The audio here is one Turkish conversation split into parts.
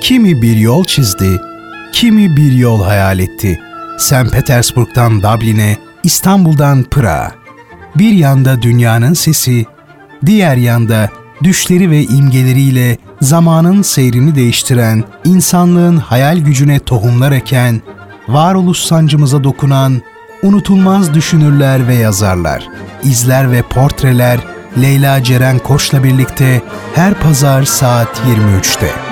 Kimi bir yol çizdi, kimi bir yol hayal etti. St. Petersburg'dan Dublin'e, İstanbul'dan Pırağa. Bir yanda dünyanın sesi, diğer yanda düşleri ve imgeleriyle zamanın seyrini değiştiren, insanlığın hayal gücüne tohumlar eken, varoluş sancımıza dokunan, unutulmaz düşünürler ve yazarlar, izler ve portreler Leyla Ceren Koç'la birlikte her pazar saat 23'te.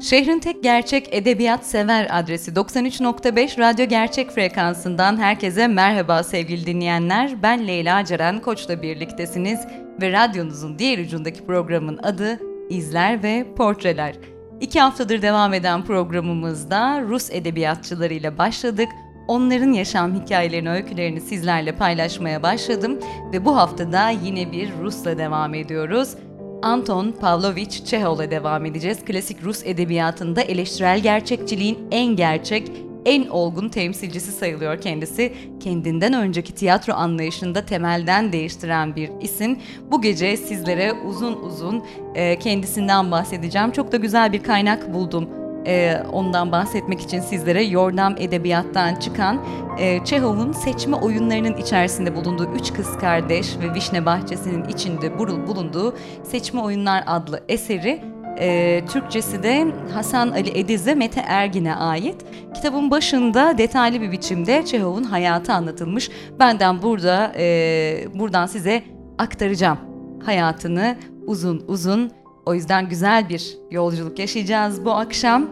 Şehrin tek gerçek edebiyat sever adresi 93.5 Radyo Gerçek frekansından herkese merhaba sevgili dinleyenler. Ben Leyla Ceren Koç'la birliktesiniz ve radyonuzun diğer ucundaki programın adı İzler ve Portreler. İki haftadır devam eden programımızda Rus edebiyatçılarıyla başladık. Onların yaşam hikayelerini, öykülerini sizlerle paylaşmaya başladım ve bu haftada yine bir Rus'la devam ediyoruz. Anton Pavlovich Çehov'la devam edeceğiz. Klasik Rus edebiyatında eleştirel gerçekçiliğin en gerçek, en olgun temsilcisi sayılıyor kendisi. Kendinden önceki tiyatro anlayışında temelden değiştiren bir isim. Bu gece sizlere uzun uzun e, kendisinden bahsedeceğim. Çok da güzel bir kaynak buldum e, ondan bahsetmek için sizlere Yordam Edebiyat'tan çıkan e, Çehov'un seçme oyunlarının içerisinde bulunduğu Üç Kız Kardeş ve Vişne Bahçesi'nin içinde bulunduğu Seçme Oyunlar adlı eseri e, Türkçesi de Hasan Ali Ediz ve Mete Ergin'e ait. Kitabın başında detaylı bir biçimde Çehov'un hayatı anlatılmış. Benden burada e, buradan size aktaracağım hayatını uzun uzun. O yüzden güzel bir yolculuk yaşayacağız bu akşam.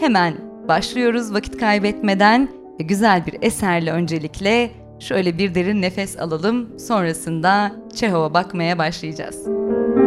Hemen başlıyoruz vakit kaybetmeden ve güzel bir eserle öncelikle şöyle bir derin nefes alalım. Sonrasında Çehov'a bakmaya başlayacağız. Música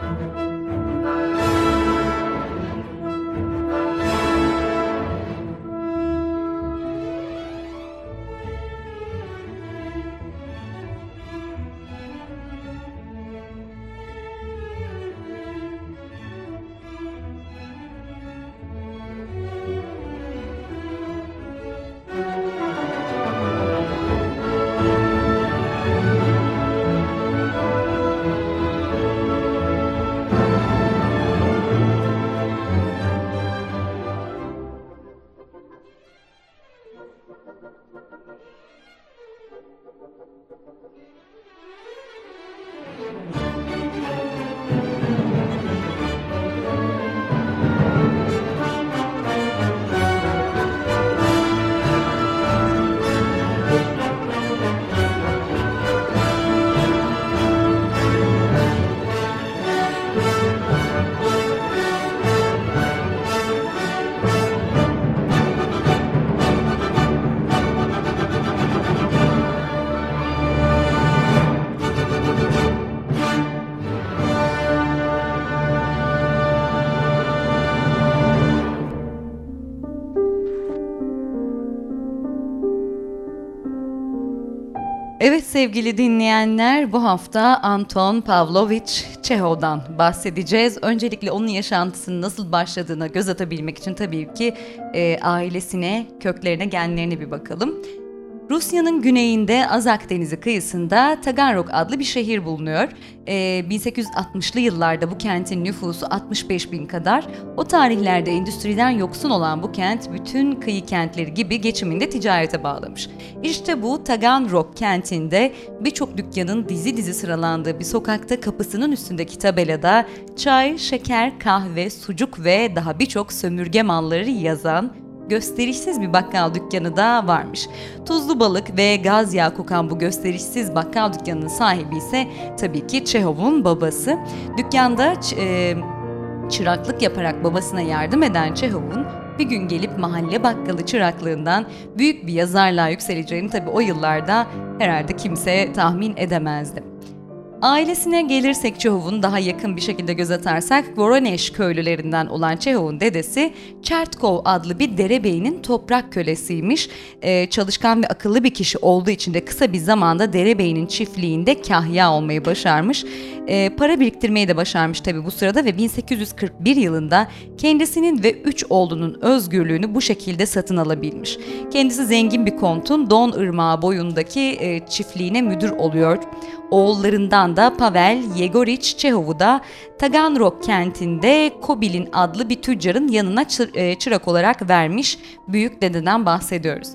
Música Evet sevgili dinleyenler bu hafta Anton Pavlovich Çehov'dan bahsedeceğiz. Öncelikle onun yaşantısının nasıl başladığına göz atabilmek için tabii ki e, ailesine, köklerine, genlerine bir bakalım. Rusya'nın güneyinde Azak Denizi kıyısında Taganrog adlı bir şehir bulunuyor. Ee, 1860'lı yıllarda bu kentin nüfusu 65 bin kadar. O tarihlerde endüstriden yoksun olan bu kent bütün kıyı kentleri gibi geçiminde ticarete bağlamış. İşte bu Taganrog kentinde birçok dükkanın dizi dizi sıralandığı bir sokakta kapısının üstündeki tabelada çay, şeker, kahve, sucuk ve daha birçok sömürge malları yazan gösterişsiz bir bakkal dükkanı da varmış. Tuzlu balık ve gaz yağı kokan bu gösterişsiz bakkal dükkanının sahibi ise tabii ki Çehov'un babası. Dükkanda e, çıraklık yaparak babasına yardım eden Çehov'un bir gün gelip mahalle bakkalı çıraklığından büyük bir yazarlığa yükseleceğini tabii o yıllarda herhalde kimse tahmin edemezdi. Ailesine gelirsek Çehov'un daha yakın bir şekilde göz atarsak Voroneş köylülerinden olan Çehov'un dedesi Çertkov adlı bir derebeyinin toprak kölesiymiş. Ee, çalışkan ve akıllı bir kişi olduğu için de kısa bir zamanda derebeyinin çiftliğinde kahya olmayı başarmış. Ee, para biriktirmeyi de başarmış tabi bu sırada ve 1841 yılında kendisinin ve üç oğlunun özgürlüğünü bu şekilde satın alabilmiş. Kendisi zengin bir kontun Don Irmağı boyundaki e, çiftliğine müdür oluyor. Oğullarından da Pavel Yegorich Çehov'u da Taganrog kentinde Kobil'in adlı bir tüccarın yanına e, çırak olarak vermiş büyük dededen bahsediyoruz.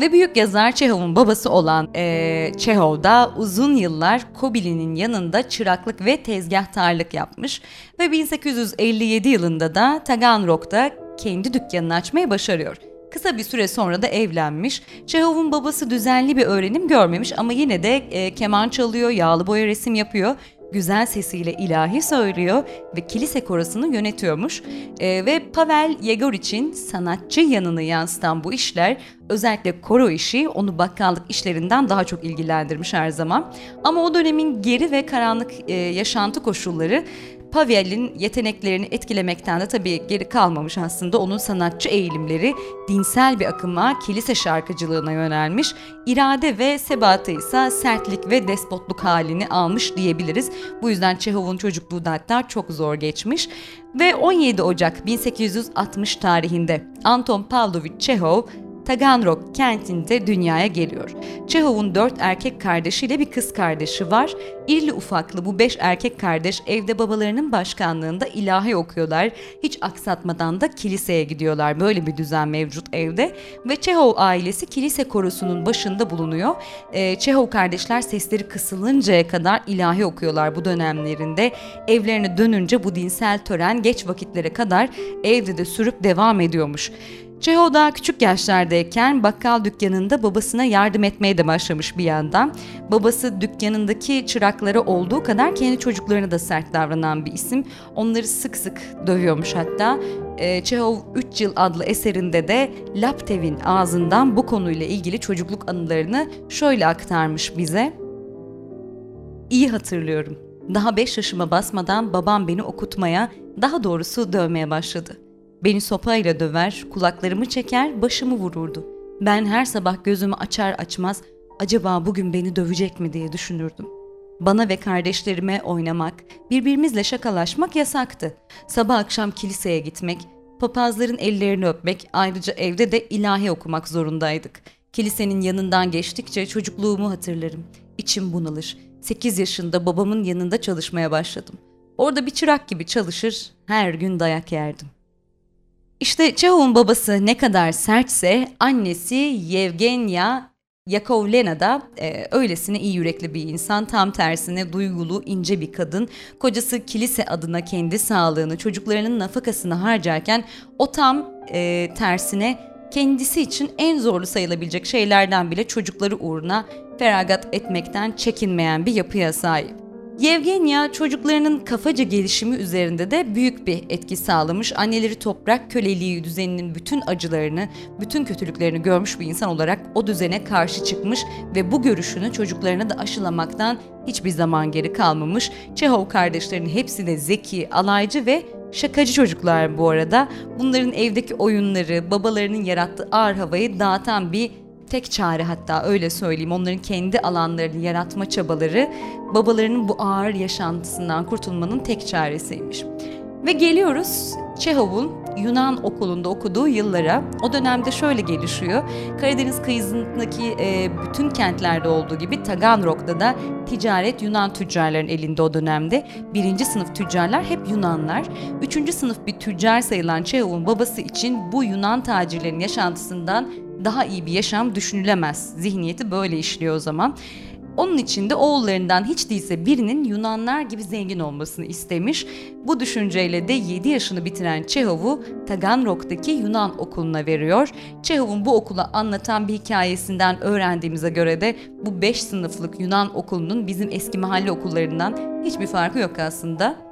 Ve büyük yazar Çehov'un babası olan e, Çehov da uzun yıllar Kobili'nin yanında çıraklık ve tezgahtarlık yapmış ve 1857 yılında da Taganrog'da kendi dükkanını açmayı başarıyor. Kısa bir süre sonra da evlenmiş. Çehov'un babası düzenli bir öğrenim görmemiş ama yine de e, keman çalıyor, yağlı boya resim yapıyor güzel sesiyle ilahi söylüyor ve kilise korosunu yönetiyormuş. E, ve Pavel Yegor için sanatçı yanını yansıtan bu işler özellikle koro işi onu bakkallık işlerinden daha çok ilgilendirmiş her zaman. Ama o dönemin geri ve karanlık e, yaşantı koşulları Pavel'in yeteneklerini etkilemekten de tabii geri kalmamış aslında. Onun sanatçı eğilimleri dinsel bir akıma, kilise şarkıcılığına yönelmiş. İrade ve sebatı ise sertlik ve despotluk halini almış diyebiliriz. Bu yüzden Çehov'un çocukluğu da hatta çok zor geçmiş. Ve 17 Ocak 1860 tarihinde Anton Pavlovich Çehov Taganrog kentinde dünyaya geliyor. Çehov'un dört erkek kardeşiyle bir kız kardeşi var. İrli ufaklı bu beş erkek kardeş evde babalarının başkanlığında ilahi okuyorlar. Hiç aksatmadan da kiliseye gidiyorlar. Böyle bir düzen mevcut evde. Ve Çehov ailesi kilise korusunun başında bulunuyor. Ee, Çehov kardeşler sesleri kısılıncaya kadar ilahi okuyorlar bu dönemlerinde. Evlerine dönünce bu dinsel tören geç vakitlere kadar evde de sürüp devam ediyormuş. Çeho daha küçük yaşlardayken bakkal dükkanında babasına yardım etmeye de başlamış bir yandan. Babası dükkanındaki çırakları olduğu kadar kendi çocuklarına da sert davranan bir isim. Onları sık sık dövüyormuş hatta. Ee, Çehov 3 Yıl adlı eserinde de Laptev'in ağzından bu konuyla ilgili çocukluk anılarını şöyle aktarmış bize. İyi hatırlıyorum. Daha 5 yaşıma basmadan babam beni okutmaya, daha doğrusu dövmeye başladı. Beni sopayla döver, kulaklarımı çeker, başımı vururdu. Ben her sabah gözümü açar açmaz acaba bugün beni dövecek mi diye düşünürdüm. Bana ve kardeşlerime oynamak, birbirimizle şakalaşmak yasaktı. Sabah akşam kiliseye gitmek, papazların ellerini öpmek, ayrıca evde de ilahi okumak zorundaydık. Kilisenin yanından geçtikçe çocukluğumu hatırlarım. İçim bunalır. 8 yaşında babamın yanında çalışmaya başladım. Orada bir çırak gibi çalışır, her gün dayak yerdim. İşte Çehov'un babası ne kadar sertse annesi Yevgenya Yakovlena da e, öylesine iyi yürekli bir insan, tam tersine duygulu, ince bir kadın. Kocası kilise adına kendi sağlığını, çocuklarının nafakasını harcarken o tam e, tersine kendisi için en zorlu sayılabilecek şeylerden bile çocukları uğruna feragat etmekten çekinmeyen bir yapıya sahip. Yevgenya çocuklarının kafaca gelişimi üzerinde de büyük bir etki sağlamış. Anneleri toprak köleliği düzeninin bütün acılarını, bütün kötülüklerini görmüş bir insan olarak o düzene karşı çıkmış ve bu görüşünü çocuklarına da aşılamaktan hiçbir zaman geri kalmamış. Çehov kardeşlerinin hepsi de zeki, alaycı ve şakacı çocuklar bu arada. Bunların evdeki oyunları, babalarının yarattığı ağır havayı dağıtan bir tek çare hatta öyle söyleyeyim onların kendi alanlarını yaratma çabaları babalarının bu ağır yaşantısından kurtulmanın tek çaresiymiş. Ve geliyoruz Çehov'un Yunan okulunda okuduğu yıllara. O dönemde şöyle gelişiyor. Karadeniz kıyısındaki e, bütün kentlerde olduğu gibi Taganrog'da da ticaret Yunan tüccarların elinde o dönemde. Birinci sınıf tüccarlar hep Yunanlar. Üçüncü sınıf bir tüccar sayılan Çehov'un babası için bu Yunan tacirlerin yaşantısından daha iyi bir yaşam düşünülemez. Zihniyeti böyle işliyor o zaman. Onun için de oğullarından hiç değilse birinin Yunanlar gibi zengin olmasını istemiş. Bu düşünceyle de 7 yaşını bitiren Çehov'u Taganrog'daki Yunan okuluna veriyor. Çehov'un bu okula anlatan bir hikayesinden öğrendiğimize göre de bu 5 sınıflık Yunan okulunun bizim eski mahalle okullarından hiçbir farkı yok aslında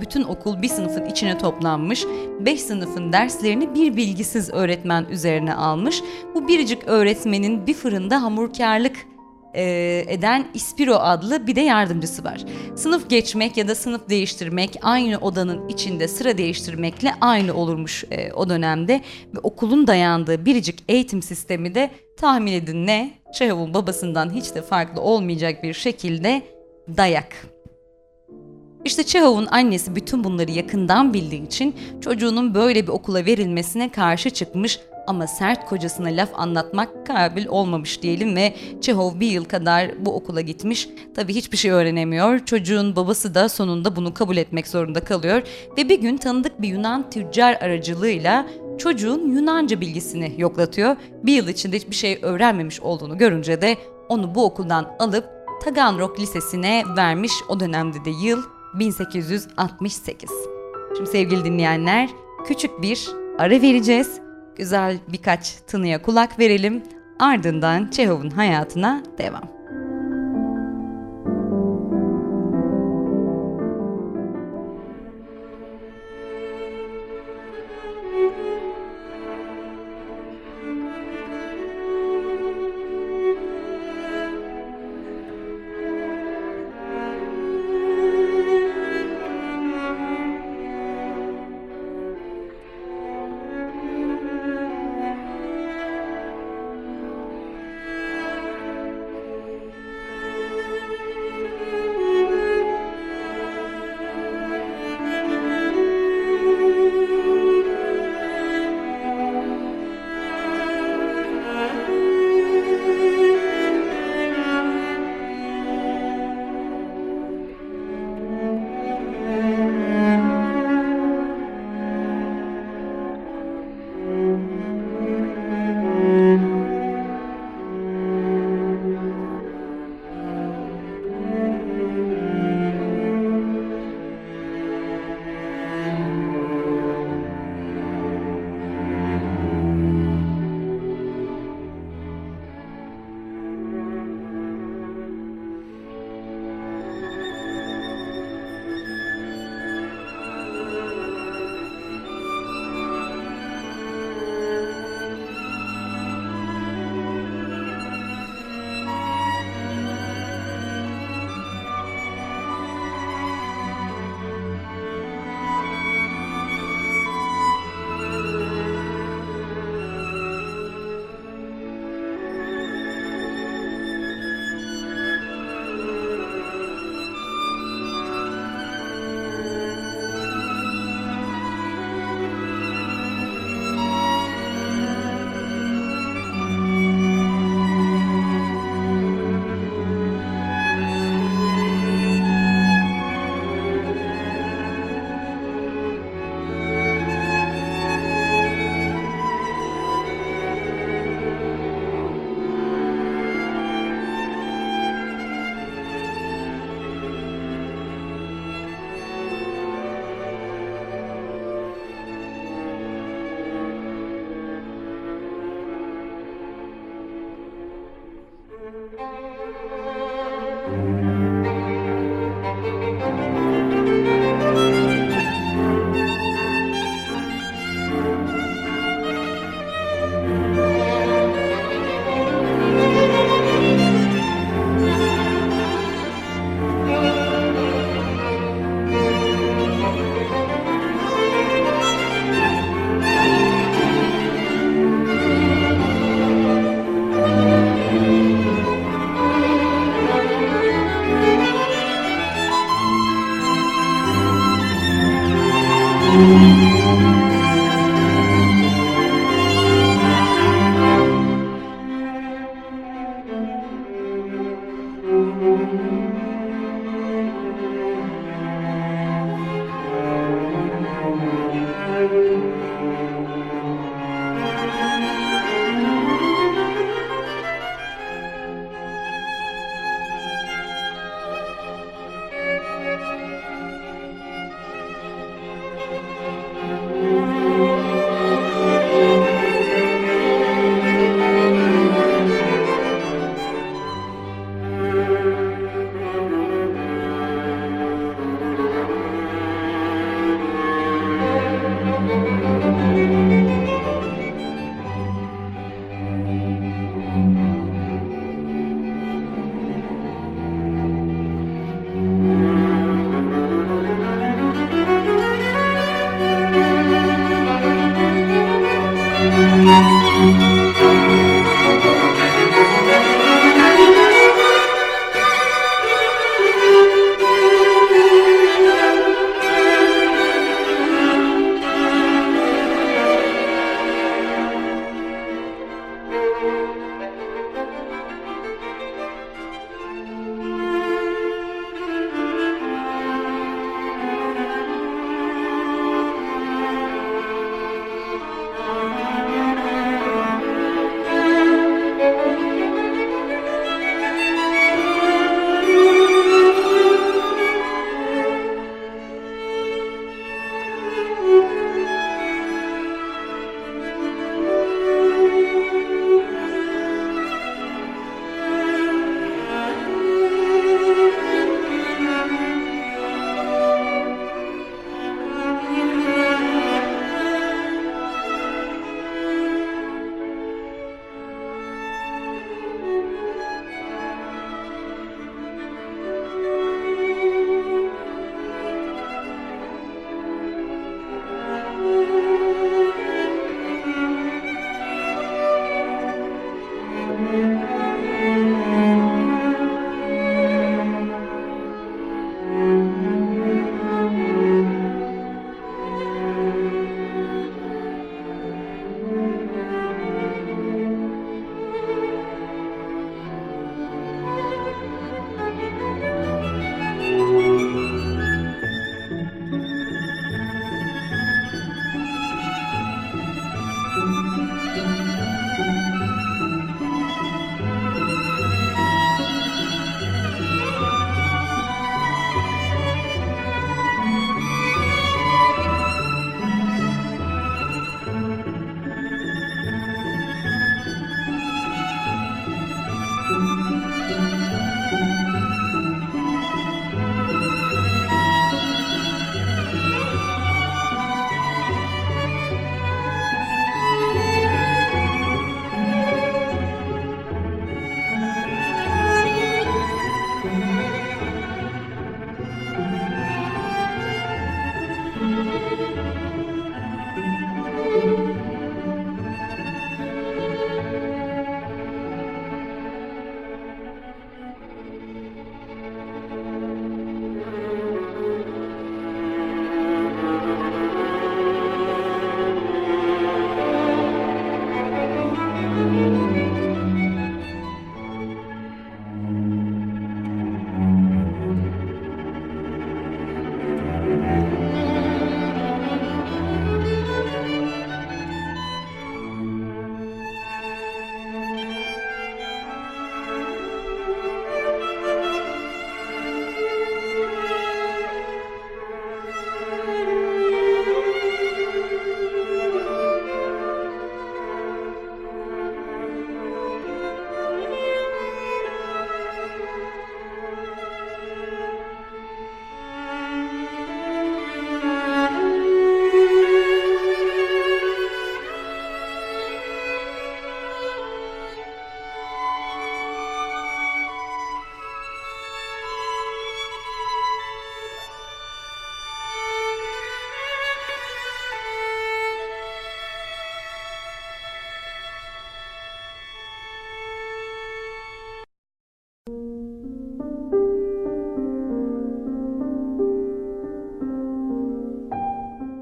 bütün okul bir sınıfın içine toplanmış, beş sınıfın derslerini bir bilgisiz öğretmen üzerine almış. Bu biricik öğretmenin bir fırında hamurkarlık e, eden İspiro adlı bir de yardımcısı var. Sınıf geçmek ya da sınıf değiştirmek aynı odanın içinde sıra değiştirmekle aynı olurmuş e, o dönemde ve okulun dayandığı biricik eğitim sistemi de tahmin edin ne? Çehov'un babasından hiç de farklı olmayacak bir şekilde dayak. İşte Çehov'un annesi bütün bunları yakından bildiği için çocuğunun böyle bir okula verilmesine karşı çıkmış ama sert kocasına laf anlatmak kabil olmamış diyelim ve Çehov bir yıl kadar bu okula gitmiş. Tabii hiçbir şey öğrenemiyor. Çocuğun babası da sonunda bunu kabul etmek zorunda kalıyor ve bir gün tanıdık bir Yunan tüccar aracılığıyla çocuğun Yunanca bilgisini yoklatıyor. Bir yıl içinde hiçbir şey öğrenmemiş olduğunu görünce de onu bu okuldan alıp Taganrog Lisesi'ne vermiş. O dönemde de yıl 1868. Şimdi sevgili dinleyenler küçük bir ara vereceğiz. Güzel birkaç tınıya kulak verelim. Ardından Çehov'un hayatına devam.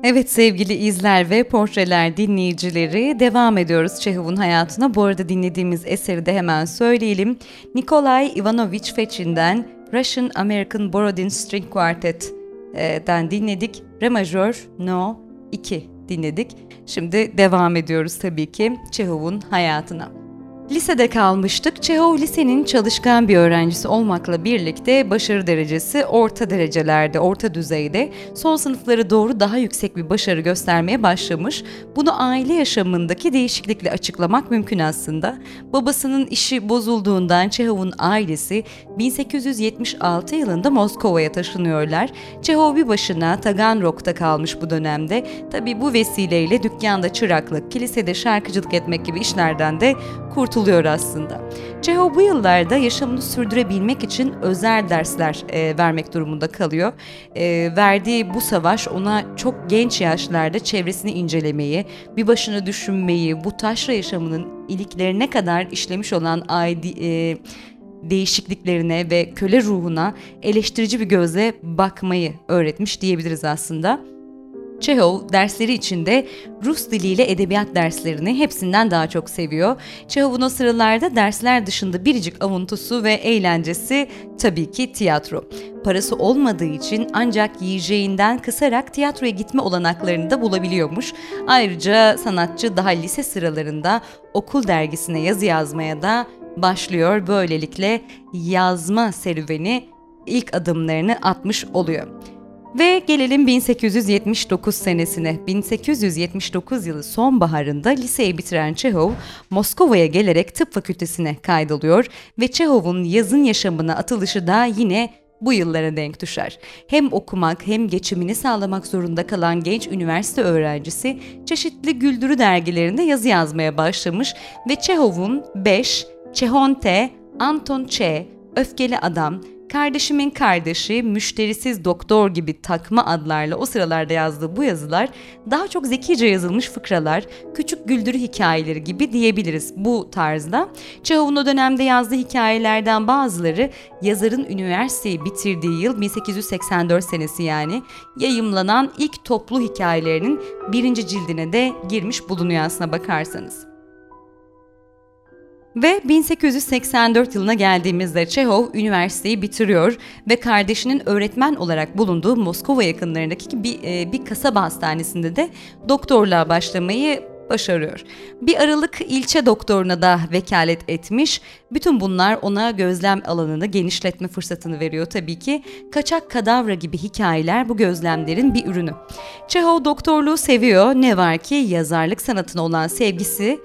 Evet sevgili izler ve portreler dinleyicileri devam ediyoruz Çehov'un hayatına. Bu arada dinlediğimiz eseri de hemen söyleyelim. Nikolay Ivanovich Fechin'den Russian American Borodin String Quartet'den dinledik. Re majör No 2 dinledik. Şimdi devam ediyoruz tabii ki Çehov'un hayatına. Lisede kalmıştık. Çehov lisenin çalışkan bir öğrencisi olmakla birlikte başarı derecesi orta derecelerde, orta düzeyde. Son sınıfları doğru daha yüksek bir başarı göstermeye başlamış. Bunu aile yaşamındaki değişiklikle açıklamak mümkün aslında. Babasının işi bozulduğundan Çehov'un ailesi 1876 yılında Moskova'ya taşınıyorlar. Çehov bir başına Taganrog'da kalmış bu dönemde. Tabi bu vesileyle dükkanda çıraklık, kilisede şarkıcılık etmek gibi işlerden de kurtuluyor aslında. Çehov bu yıllarda yaşamını sürdürebilmek için özel dersler e, vermek durumunda kalıyor. E, verdiği bu savaş ona çok genç yaşlarda çevresini incelemeyi, bir başına düşünmeyi, bu taşra yaşamının iliklerine kadar işlemiş olan aidi, e, değişikliklerine ve köle ruhuna eleştirici bir gözle bakmayı öğretmiş diyebiliriz aslında. Çehov dersleri içinde Rus diliyle edebiyat derslerini hepsinden daha çok seviyor. Çehov'un o sıralarda dersler dışında biricik avuntusu ve eğlencesi tabii ki tiyatro. Parası olmadığı için ancak yiyeceğinden kısarak tiyatroya gitme olanaklarını da bulabiliyormuş. Ayrıca sanatçı daha lise sıralarında okul dergisine yazı yazmaya da başlıyor. Böylelikle yazma serüveni ilk adımlarını atmış oluyor. Ve gelelim 1879 senesine. 1879 yılı sonbaharında liseyi bitiren Çehov, Moskova'ya gelerek tıp fakültesine kaydoluyor ve Çehov'un yazın yaşamına atılışı da yine bu yıllara denk düşer. Hem okumak hem geçimini sağlamak zorunda kalan genç üniversite öğrencisi çeşitli güldürü dergilerinde yazı yazmaya başlamış ve Çehov'un 5, Çehonte, Anton Ç, Öfkeli Adam, Kardeşimin kardeşi, müşterisiz doktor gibi takma adlarla o sıralarda yazdığı bu yazılar daha çok zekice yazılmış fıkralar, küçük güldürü hikayeleri gibi diyebiliriz bu tarzda. Çehov'un o dönemde yazdığı hikayelerden bazıları yazarın üniversiteyi bitirdiği yıl 1884 senesi yani yayımlanan ilk toplu hikayelerinin birinci cildine de girmiş bulunuyor aslına bakarsanız. Ve 1884 yılına geldiğimizde Çehov üniversiteyi bitiriyor ve kardeşinin öğretmen olarak bulunduğu Moskova yakınlarındaki bir, e, bir kasaba hastanesinde de doktorluğa başlamayı başarıyor. Bir Aralık ilçe doktoruna da vekalet etmiş. Bütün bunlar ona gözlem alanını genişletme fırsatını veriyor tabii ki. Kaçak kadavra gibi hikayeler bu gözlemlerin bir ürünü. Çehov doktorluğu seviyor. Ne var ki yazarlık sanatına olan sevgisi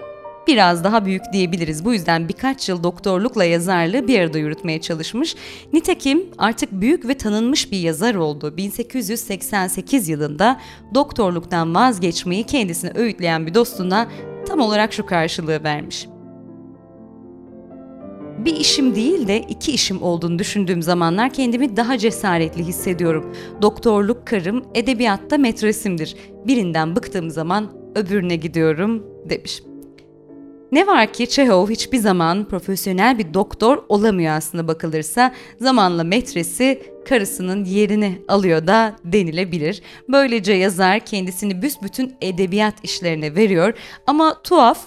biraz daha büyük diyebiliriz. Bu yüzden birkaç yıl doktorlukla yazarlığı bir arada yürütmeye çalışmış. Nitekim artık büyük ve tanınmış bir yazar oldu. 1888 yılında doktorluktan vazgeçmeyi kendisine öğütleyen bir dostuna tam olarak şu karşılığı vermiş. Bir işim değil de iki işim olduğunu düşündüğüm zamanlar kendimi daha cesaretli hissediyorum. Doktorluk karım, edebiyatta metresimdir. Birinden bıktığım zaman öbürüne gidiyorum demiş. Ne var ki Çehov hiçbir zaman profesyonel bir doktor olamıyor aslında bakılırsa. Zamanla metresi karısının yerini alıyor da denilebilir. Böylece yazar kendisini büsbütün edebiyat işlerine veriyor. Ama tuhaf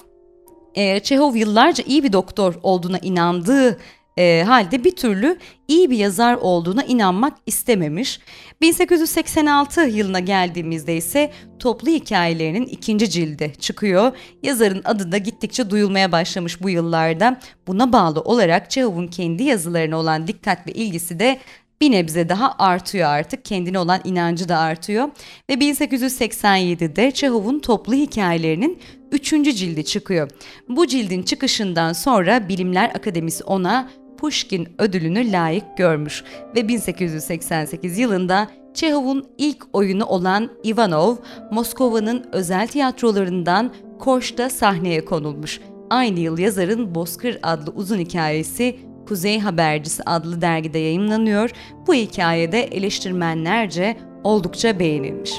e, Çehov yıllarca iyi bir doktor olduğuna inandığı e, halde bir türlü iyi bir yazar olduğuna inanmak istememiş. 1886 yılına geldiğimizde ise toplu hikayelerinin ikinci cildi çıkıyor. Yazarın adı da gittikçe duyulmaya başlamış bu yıllarda. Buna bağlı olarak Çehov'un kendi yazılarına olan dikkat ve ilgisi de bir nebze daha artıyor artık. Kendine olan inancı da artıyor. Ve 1887'de Çehov'un toplu hikayelerinin üçüncü cildi çıkıyor. Bu cildin çıkışından sonra Bilimler Akademisi ona Pushkin ödülünü layık görmüş ve 1888 yılında Çehov'un ilk oyunu olan Ivanov, Moskova'nın özel tiyatrolarından Korş'ta sahneye konulmuş. Aynı yıl yazarın Bozkır adlı uzun hikayesi Kuzey Habercisi adlı dergide yayınlanıyor. Bu hikayede eleştirmenlerce oldukça beğenilmiş.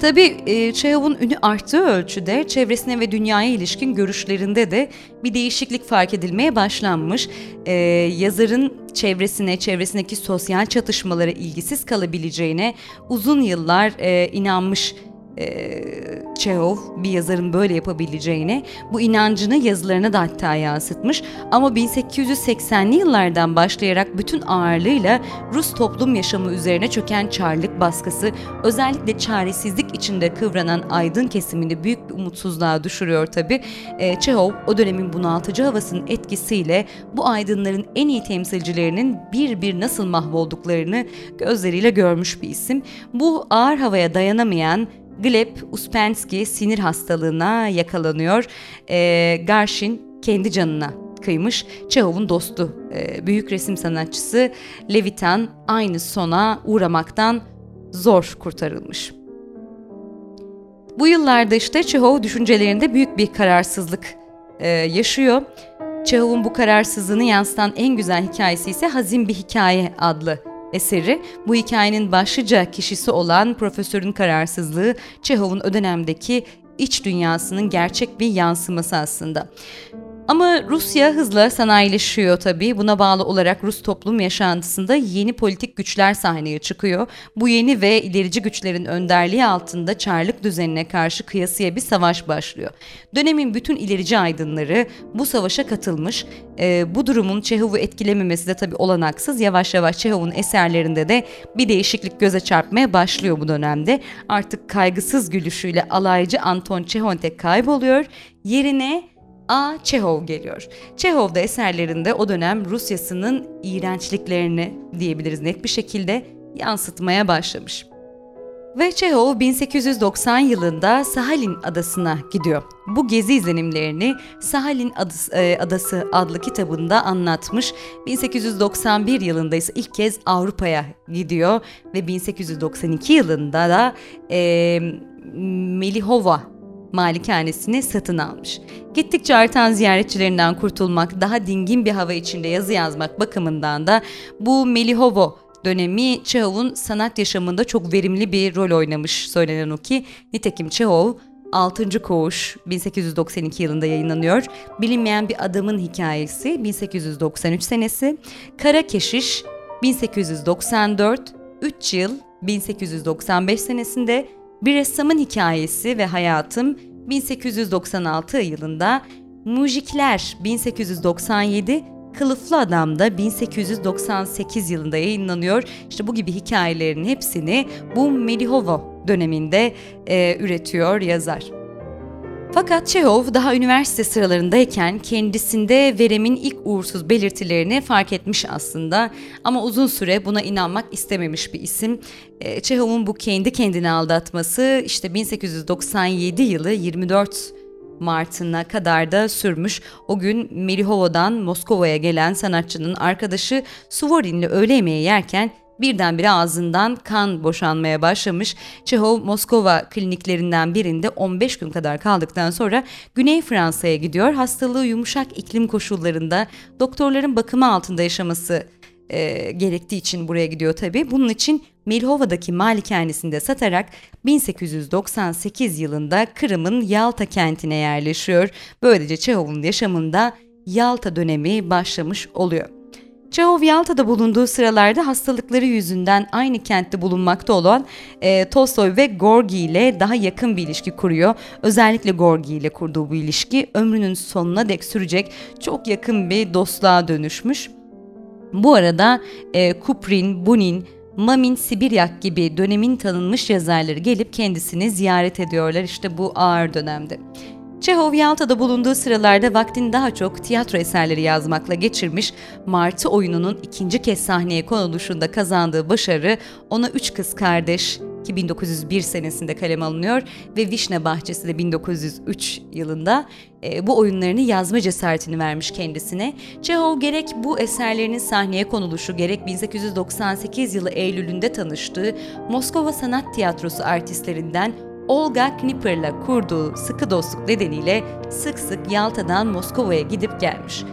Tabii e, Çehov'un ünü arttığı ölçüde çevresine ve dünyaya ilişkin görüşlerinde de bir değişiklik fark edilmeye başlanmış. E, yazarın çevresine, çevresindeki sosyal çatışmalara ilgisiz kalabileceğine uzun yıllar e, inanmış e, Çehov bir yazarın böyle yapabileceğine bu inancını yazılarına da hatta yansıtmış ama 1880'li yıllardan başlayarak bütün ağırlığıyla Rus toplum yaşamı üzerine çöken çarlık baskısı özellikle çaresizlik içinde kıvranan aydın kesimini büyük bir umutsuzluğa düşürüyor tabi. E, Çehov o dönemin bunaltıcı havasının etkisiyle bu aydınların en iyi temsilcilerinin bir bir nasıl mahvolduklarını gözleriyle görmüş bir isim. Bu ağır havaya dayanamayan Gleb Uspensky sinir hastalığına yakalanıyor. E, Garshin kendi canına kıymış. Çehov'un dostu, e, büyük resim sanatçısı Levitan aynı sona uğramaktan zor kurtarılmış. Bu yıllarda işte Çehov düşüncelerinde büyük bir kararsızlık e, yaşıyor. Çehov'un bu kararsızlığını yansıtan en güzel hikayesi ise Hazin Bir Hikaye adlı eseri bu hikayenin başlıca kişisi olan profesörün kararsızlığı Çehov'un o dönemdeki iç dünyasının gerçek bir yansıması aslında. Ama Rusya hızla sanayileşiyor tabii. Buna bağlı olarak Rus toplum yaşantısında yeni politik güçler sahneye çıkıyor. Bu yeni ve ilerici güçlerin önderliği altında Çarlık düzenine karşı kıyasıya bir savaş başlıyor. Dönemin bütün ilerici aydınları bu savaşa katılmış. E, bu durumun Çehov'u etkilememesi de tabii olanaksız. Yavaş yavaş Çehov'un eserlerinde de bir değişiklik göze çarpmaya başlıyor bu dönemde. Artık kaygısız gülüşüyle alaycı Anton Çehontek kayboluyor. Yerine A. Çehov geliyor. Çehov da eserlerinde o dönem Rusyasının iğrençliklerini diyebiliriz net bir şekilde yansıtmaya başlamış. Ve Çehov 1890 yılında Sahalin adasına gidiyor. Bu gezi izlenimlerini Sahalin e, Adası, adlı kitabında anlatmış. 1891 yılında ise ilk kez Avrupa'ya gidiyor ve 1892 yılında da e, Melihova malikanesini satın almış. Gittikçe artan ziyaretçilerinden kurtulmak, daha dingin bir hava içinde yazı yazmak bakımından da bu Melihovo dönemi Çehov'un sanat yaşamında çok verimli bir rol oynamış söylenen o ki. Nitekim Çehov 6. Koğuş 1892 yılında yayınlanıyor. Bilinmeyen bir adamın hikayesi 1893 senesi. Kara Keşiş 1894, 3 yıl 1895 senesinde bir ressamın hikayesi ve hayatım 1896 yılında, Mujikler 1897, Kılıflı Adam da 1898 yılında yayınlanıyor. İşte bu gibi hikayelerin hepsini bu Melihovo döneminde e, üretiyor yazar. Fakat Çehov daha üniversite sıralarındayken kendisinde veremin ilk uğursuz belirtilerini fark etmiş aslında ama uzun süre buna inanmak istememiş bir isim. E, Çehov'un bu kendi kendini aldatması işte 1897 yılı 24 Mart'ına kadar da sürmüş. O gün Melihovo'dan Moskova'ya gelen sanatçının arkadaşı Suvorin'le öğle yemeği yerken birdenbire ağzından kan boşanmaya başlamış. Çehov Moskova kliniklerinden birinde 15 gün kadar kaldıktan sonra Güney Fransa'ya gidiyor. Hastalığı yumuşak iklim koşullarında doktorların bakımı altında yaşaması e, gerektiği için buraya gidiyor tabii. Bunun için Milhova'daki malikanesinde satarak 1898 yılında Kırım'ın Yalta kentine yerleşiyor. Böylece Çehov'un yaşamında Yalta dönemi başlamış oluyor. Çehov Yalta'da bulunduğu sıralarda hastalıkları yüzünden aynı kentte bulunmakta olan e, Tolstoy ve Gorgi ile daha yakın bir ilişki kuruyor. Özellikle Gorgi ile kurduğu bu ilişki ömrünün sonuna dek sürecek çok yakın bir dostluğa dönüşmüş. Bu arada e, Kuprin, Bunin, Mamin Sibiryak gibi dönemin tanınmış yazarları gelip kendisini ziyaret ediyorlar işte bu ağır dönemde. Çehov Yalta'da bulunduğu sıralarda vaktini daha çok tiyatro eserleri yazmakla geçirmiş, Martı oyununun ikinci kez sahneye konuluşunda kazandığı başarı ona üç kız kardeş ki 1901 senesinde kalem alınıyor ve Vişne Bahçesi de 1903 yılında e, bu oyunlarını yazma cesaretini vermiş kendisine. Çehov gerek bu eserlerinin sahneye konuluşu gerek 1898 yılı Eylül'ünde tanıştığı Moskova Sanat Tiyatrosu artistlerinden Olga Knipper'la kurduğu sıkı dostluk nedeniyle sık sık Yalta'dan Moskova'ya gidip gelmiş.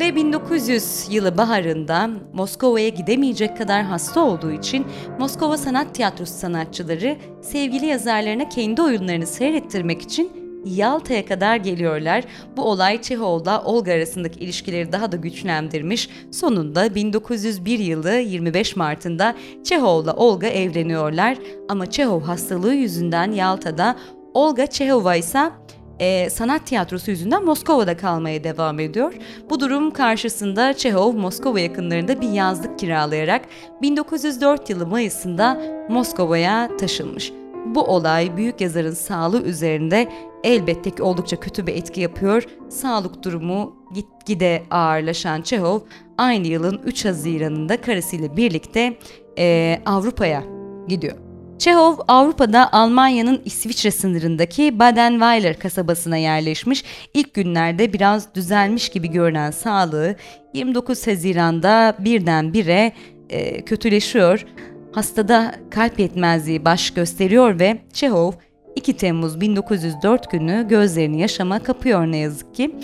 Ve 1900 yılı baharında Moskova'ya gidemeyecek kadar hasta olduğu için Moskova Sanat Tiyatrosu sanatçıları sevgili yazarlarına kendi oyunlarını seyrettirmek için Yalta'ya kadar geliyorlar. Bu olay Çehov'la Olga arasındaki ilişkileri daha da güçlendirmiş. Sonunda 1901 yılı 25 Mart'ında Çehov'la Olga evleniyorlar. Ama Çehov hastalığı yüzünden Yalta'da, Olga Çehova ise e, sanat tiyatrosu yüzünden Moskova'da kalmaya devam ediyor. Bu durum karşısında Çehov Moskova yakınlarında bir yazlık kiralayarak 1904 yılı Mayıs'ında Moskova'ya taşınmış. Bu olay büyük yazarın sağlığı üzerinde elbette ki oldukça kötü bir etki yapıyor. Sağlık durumu gitgide ağırlaşan Çehov aynı yılın 3 Haziran'ında karısıyla birlikte e, Avrupa'ya gidiyor. Çehov Avrupa'da Almanya'nın İsviçre sınırındaki Badenweiler kasabasına yerleşmiş. İlk günlerde biraz düzelmiş gibi görünen sağlığı 29 Haziran'da birdenbire e, kötüleşiyor. Hastada kalp yetmezliği baş gösteriyor ve Çehov 2 Temmuz 1904 günü gözlerini yaşama kapıyor ne yazık ki.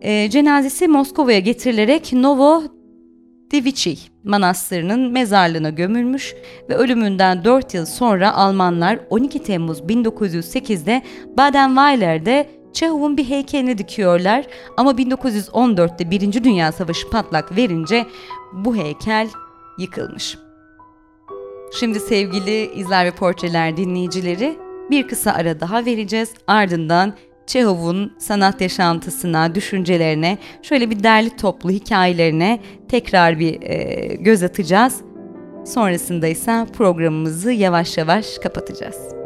E, cenazesi Moskova'ya getirilerek Novo Divici Manastırı'nın mezarlığına gömülmüş ve ölümünden 4 yıl sonra Almanlar 12 Temmuz 1908'de Baden-Weiler'de Çehov'un bir heykelini dikiyorlar ama 1914'te 1. Dünya Savaşı patlak verince bu heykel yıkılmış. Şimdi sevgili izler ve portreler dinleyicileri bir kısa ara daha vereceğiz. Ardından Çehov'un sanat yaşantısına, düşüncelerine, şöyle bir derli toplu hikayelerine tekrar bir e, göz atacağız. Sonrasında ise programımızı yavaş yavaş kapatacağız.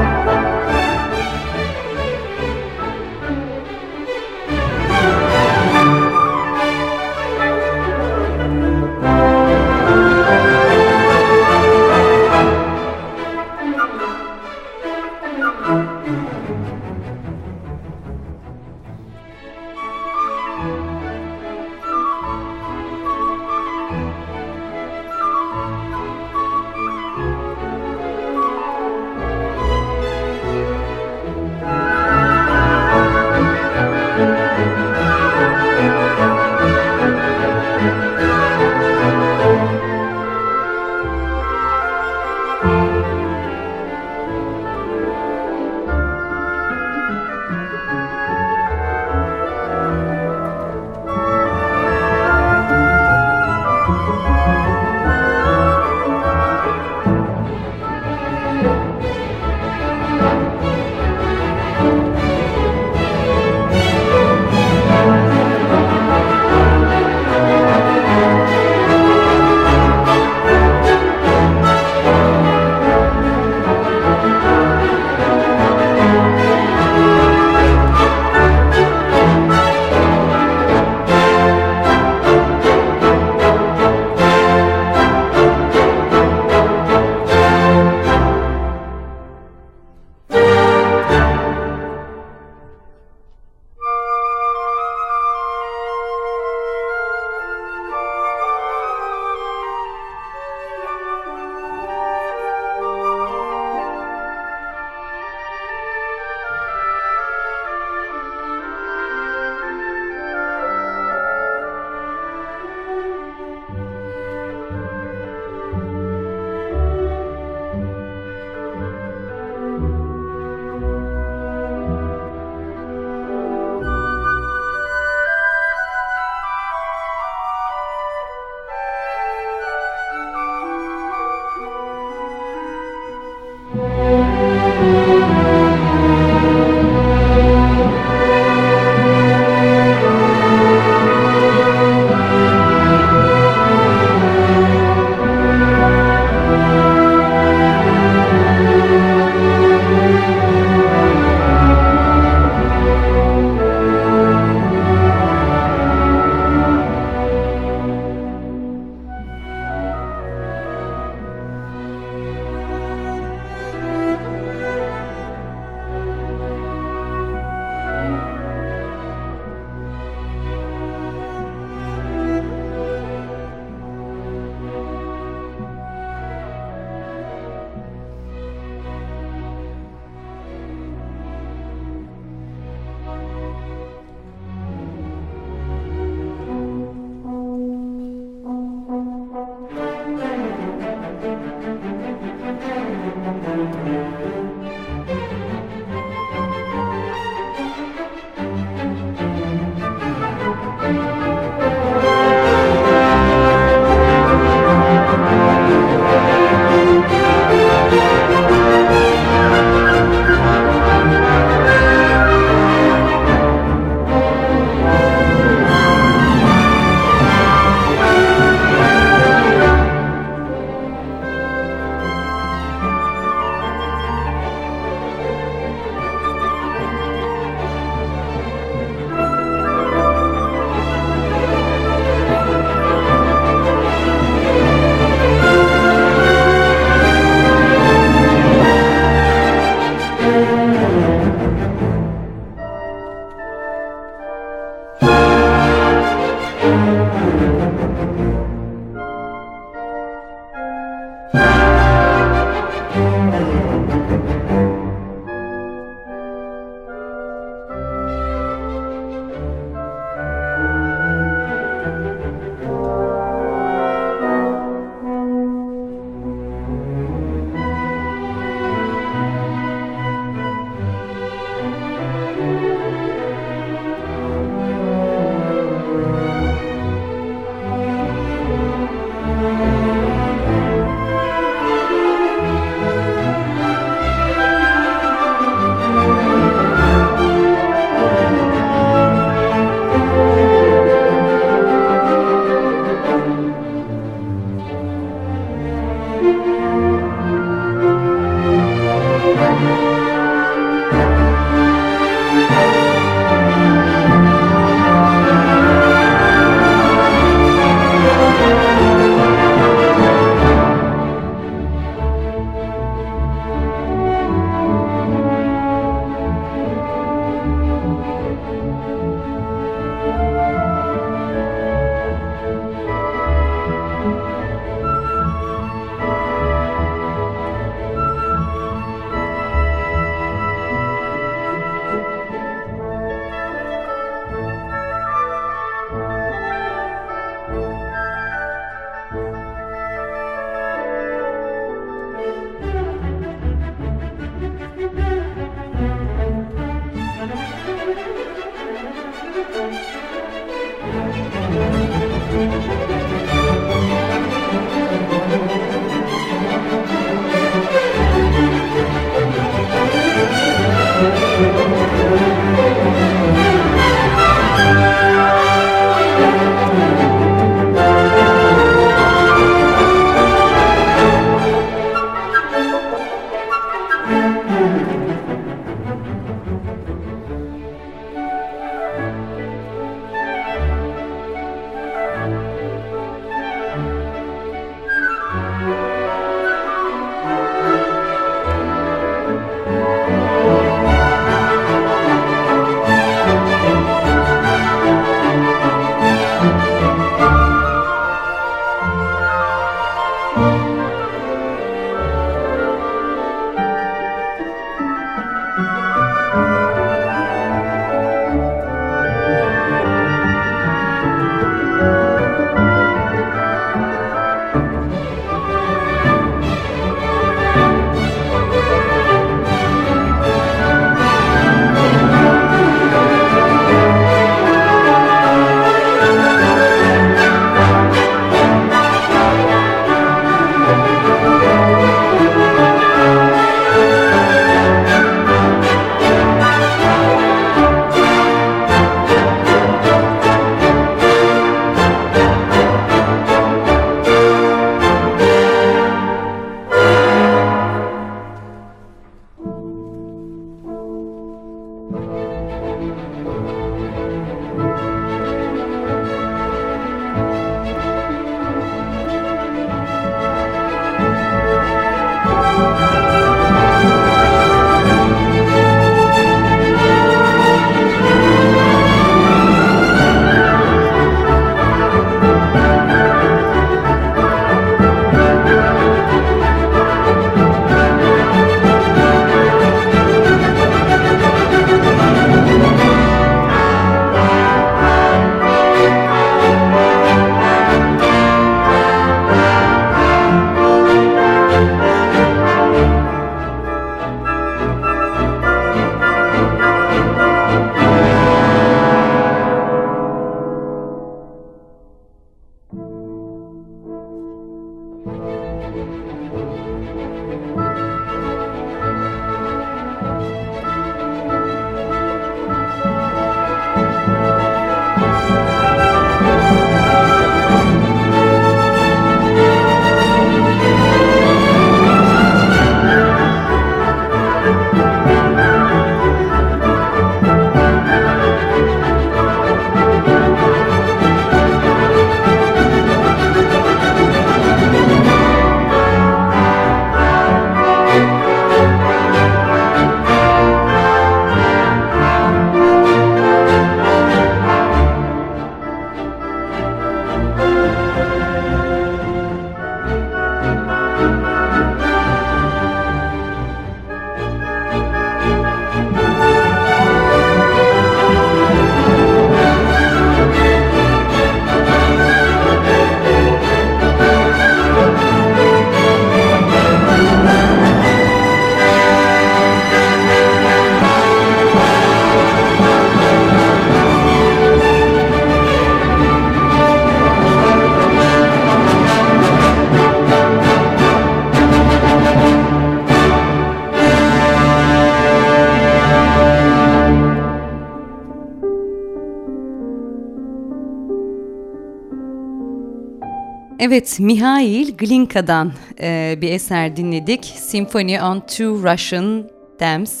Evet, Mihail Glinka'dan e, bir eser dinledik. Symphony on Two Russian Dams,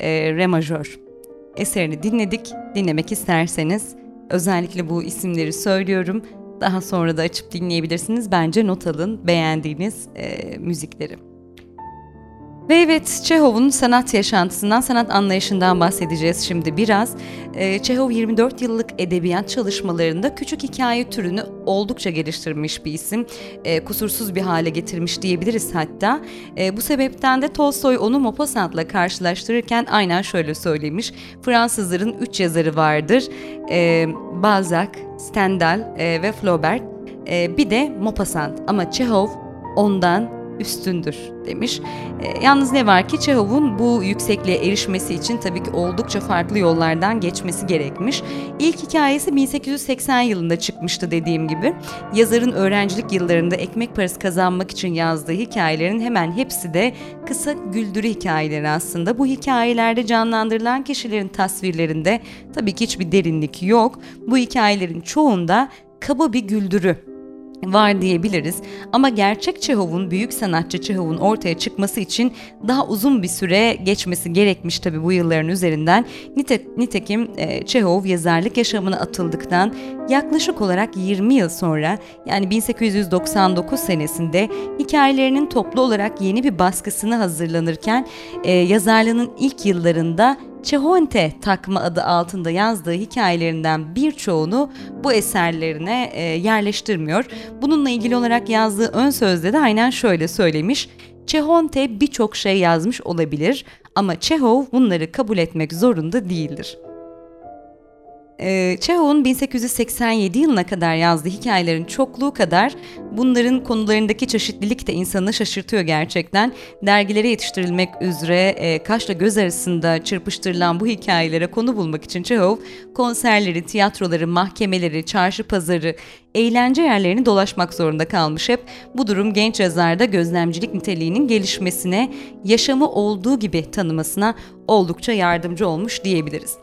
e, Re majör. Eserini dinledik. Dinlemek isterseniz özellikle bu isimleri söylüyorum. Daha sonra da açıp dinleyebilirsiniz. Bence not alın beğendiğiniz e, müzikleri. Evet Çehov'un sanat yaşantısından, sanat anlayışından bahsedeceğiz şimdi biraz. Ee, Çehov 24 yıllık edebiyat çalışmalarında küçük hikaye türünü oldukça geliştirmiş bir isim. Ee, kusursuz bir hale getirmiş diyebiliriz hatta. Ee, bu sebepten de Tolstoy onu Maupassant'la karşılaştırırken aynen şöyle söylemiş. Fransızların üç yazarı vardır. Balzac, Stendhal e, ve Flaubert. bir de Maupassant ama Çehov ondan üstündür demiş. E, yalnız ne var ki Çehov'un bu yüksekliğe erişmesi için tabii ki oldukça farklı yollardan geçmesi gerekmiş. İlk hikayesi 1880 yılında çıkmıştı dediğim gibi. Yazarın öğrencilik yıllarında ekmek parası kazanmak için yazdığı hikayelerin hemen hepsi de kısa güldürü hikayeleri aslında. Bu hikayelerde canlandırılan kişilerin tasvirlerinde tabii ki hiçbir derinlik yok. Bu hikayelerin çoğunda kaba bir güldürü var diyebiliriz. Ama gerçek Çehov'un, büyük sanatçı Çehov'un ortaya çıkması için daha uzun bir süre geçmesi gerekmiş tabii bu yılların üzerinden. Nite, nitekim e, Çehov yazarlık yaşamına atıldıktan yaklaşık olarak 20 yıl sonra yani 1899 senesinde hikayelerinin toplu olarak yeni bir baskısını hazırlanırken e, yazarlığının ilk yıllarında Çehonte takma adı altında yazdığı hikayelerinden birçoğunu bu eserlerine e, yerleştirmiyor. Bununla ilgili olarak yazdığı ön sözde de aynen şöyle söylemiş. Çehonte birçok şey yazmış olabilir ama Çehov bunları kabul etmek zorunda değildir. E, Çehov'un 1887 yılına kadar yazdığı hikayelerin çokluğu kadar bunların konularındaki çeşitlilik de insanı şaşırtıyor gerçekten. Dergilere yetiştirilmek üzere e, kaşla göz arasında çırpıştırılan bu hikayelere konu bulmak için Çehov konserleri, tiyatroları, mahkemeleri, çarşı pazarı, eğlence yerlerini dolaşmak zorunda kalmış hep. Bu durum genç yazarda gözlemcilik niteliğinin gelişmesine, yaşamı olduğu gibi tanımasına oldukça yardımcı olmuş diyebiliriz.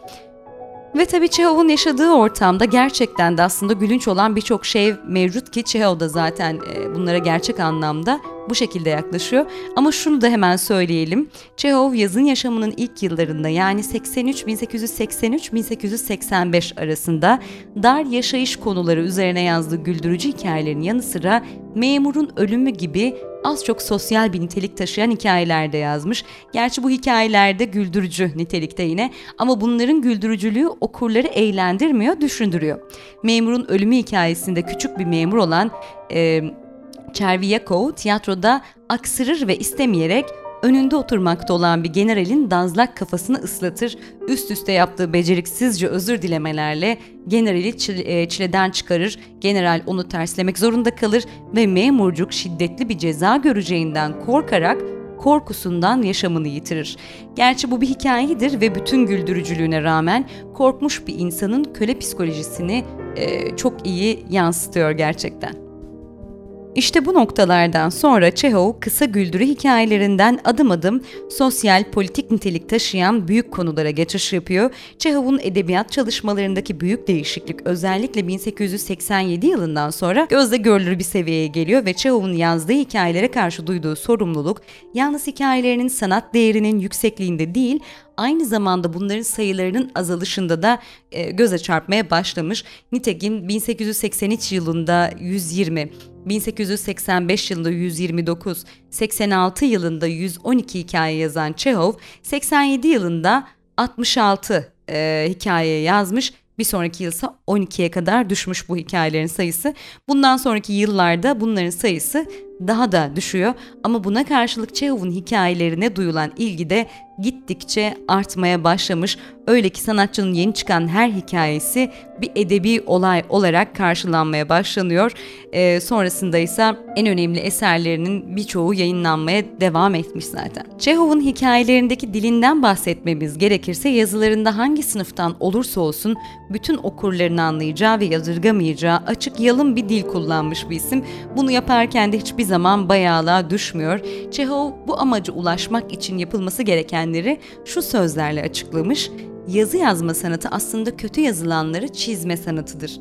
Ve tabii Çehov'un yaşadığı ortamda gerçekten de aslında gülünç olan birçok şey mevcut ki Çehov da zaten e, bunlara gerçek anlamda bu şekilde yaklaşıyor. Ama şunu da hemen söyleyelim. Çehov yazın yaşamının ilk yıllarında yani 83 1883-1885 arasında dar yaşayış konuları üzerine yazdığı güldürücü hikayelerin yanı sıra memurun ölümü gibi az çok sosyal bir nitelik taşıyan hikayeler de yazmış. Gerçi bu hikayelerde güldürücü nitelikte yine ama bunların güldürücülüğü okurları eğlendirmiyor, düşündürüyor. Memurun ölümü hikayesinde küçük bir memur olan e, Çerviyakov tiyatroda aksırır ve istemeyerek önünde oturmakta olan bir generalin dazlak kafasını ıslatır, üst üste yaptığı beceriksizce özür dilemelerle generali çile, çileden çıkarır, general onu terslemek zorunda kalır ve memurcuk şiddetli bir ceza göreceğinden korkarak korkusundan yaşamını yitirir. Gerçi bu bir hikayedir ve bütün güldürücülüğüne rağmen korkmuş bir insanın köle psikolojisini e, çok iyi yansıtıyor gerçekten. İşte bu noktalardan sonra Çehov kısa güldürü hikayelerinden adım adım sosyal politik nitelik taşıyan büyük konulara geçiş yapıyor. Çehov'un edebiyat çalışmalarındaki büyük değişiklik özellikle 1887 yılından sonra gözle görülür bir seviyeye geliyor ve Çehov'un yazdığı hikayelere karşı duyduğu sorumluluk yalnız hikayelerinin sanat değerinin yüksekliğinde değil aynı zamanda bunların sayılarının azalışında da e, göze çarpmaya başlamış. Nitekim 1883 yılında 120, 1885 yılında 129, 86 yılında 112 hikaye yazan Çehov, 87 yılında 66 e, hikaye yazmış. Bir sonraki yılsa 12'ye kadar düşmüş bu hikayelerin sayısı. Bundan sonraki yıllarda bunların sayısı daha da düşüyor ama buna karşılık Çehov'un hikayelerine duyulan ilgi de gittikçe artmaya başlamış. Öyle ki sanatçının yeni çıkan her hikayesi bir edebi olay olarak karşılanmaya başlanıyor. Ee, sonrasında ise en önemli eserlerinin birçoğu yayınlanmaya devam etmiş zaten. Çehov'un hikayelerindeki dilinden bahsetmemiz gerekirse yazılarında hangi sınıftan olursa olsun bütün okurlarını anlayacağı ve yadırgamayacağı açık yalın bir dil kullanmış bir isim. Bunu yaparken de hiçbir zaman bayağılığa düşmüyor. Çehov bu amaca ulaşmak için yapılması gerekenleri şu sözlerle açıklamış. Yazı yazma sanatı aslında kötü yazılanları çizme sanatıdır.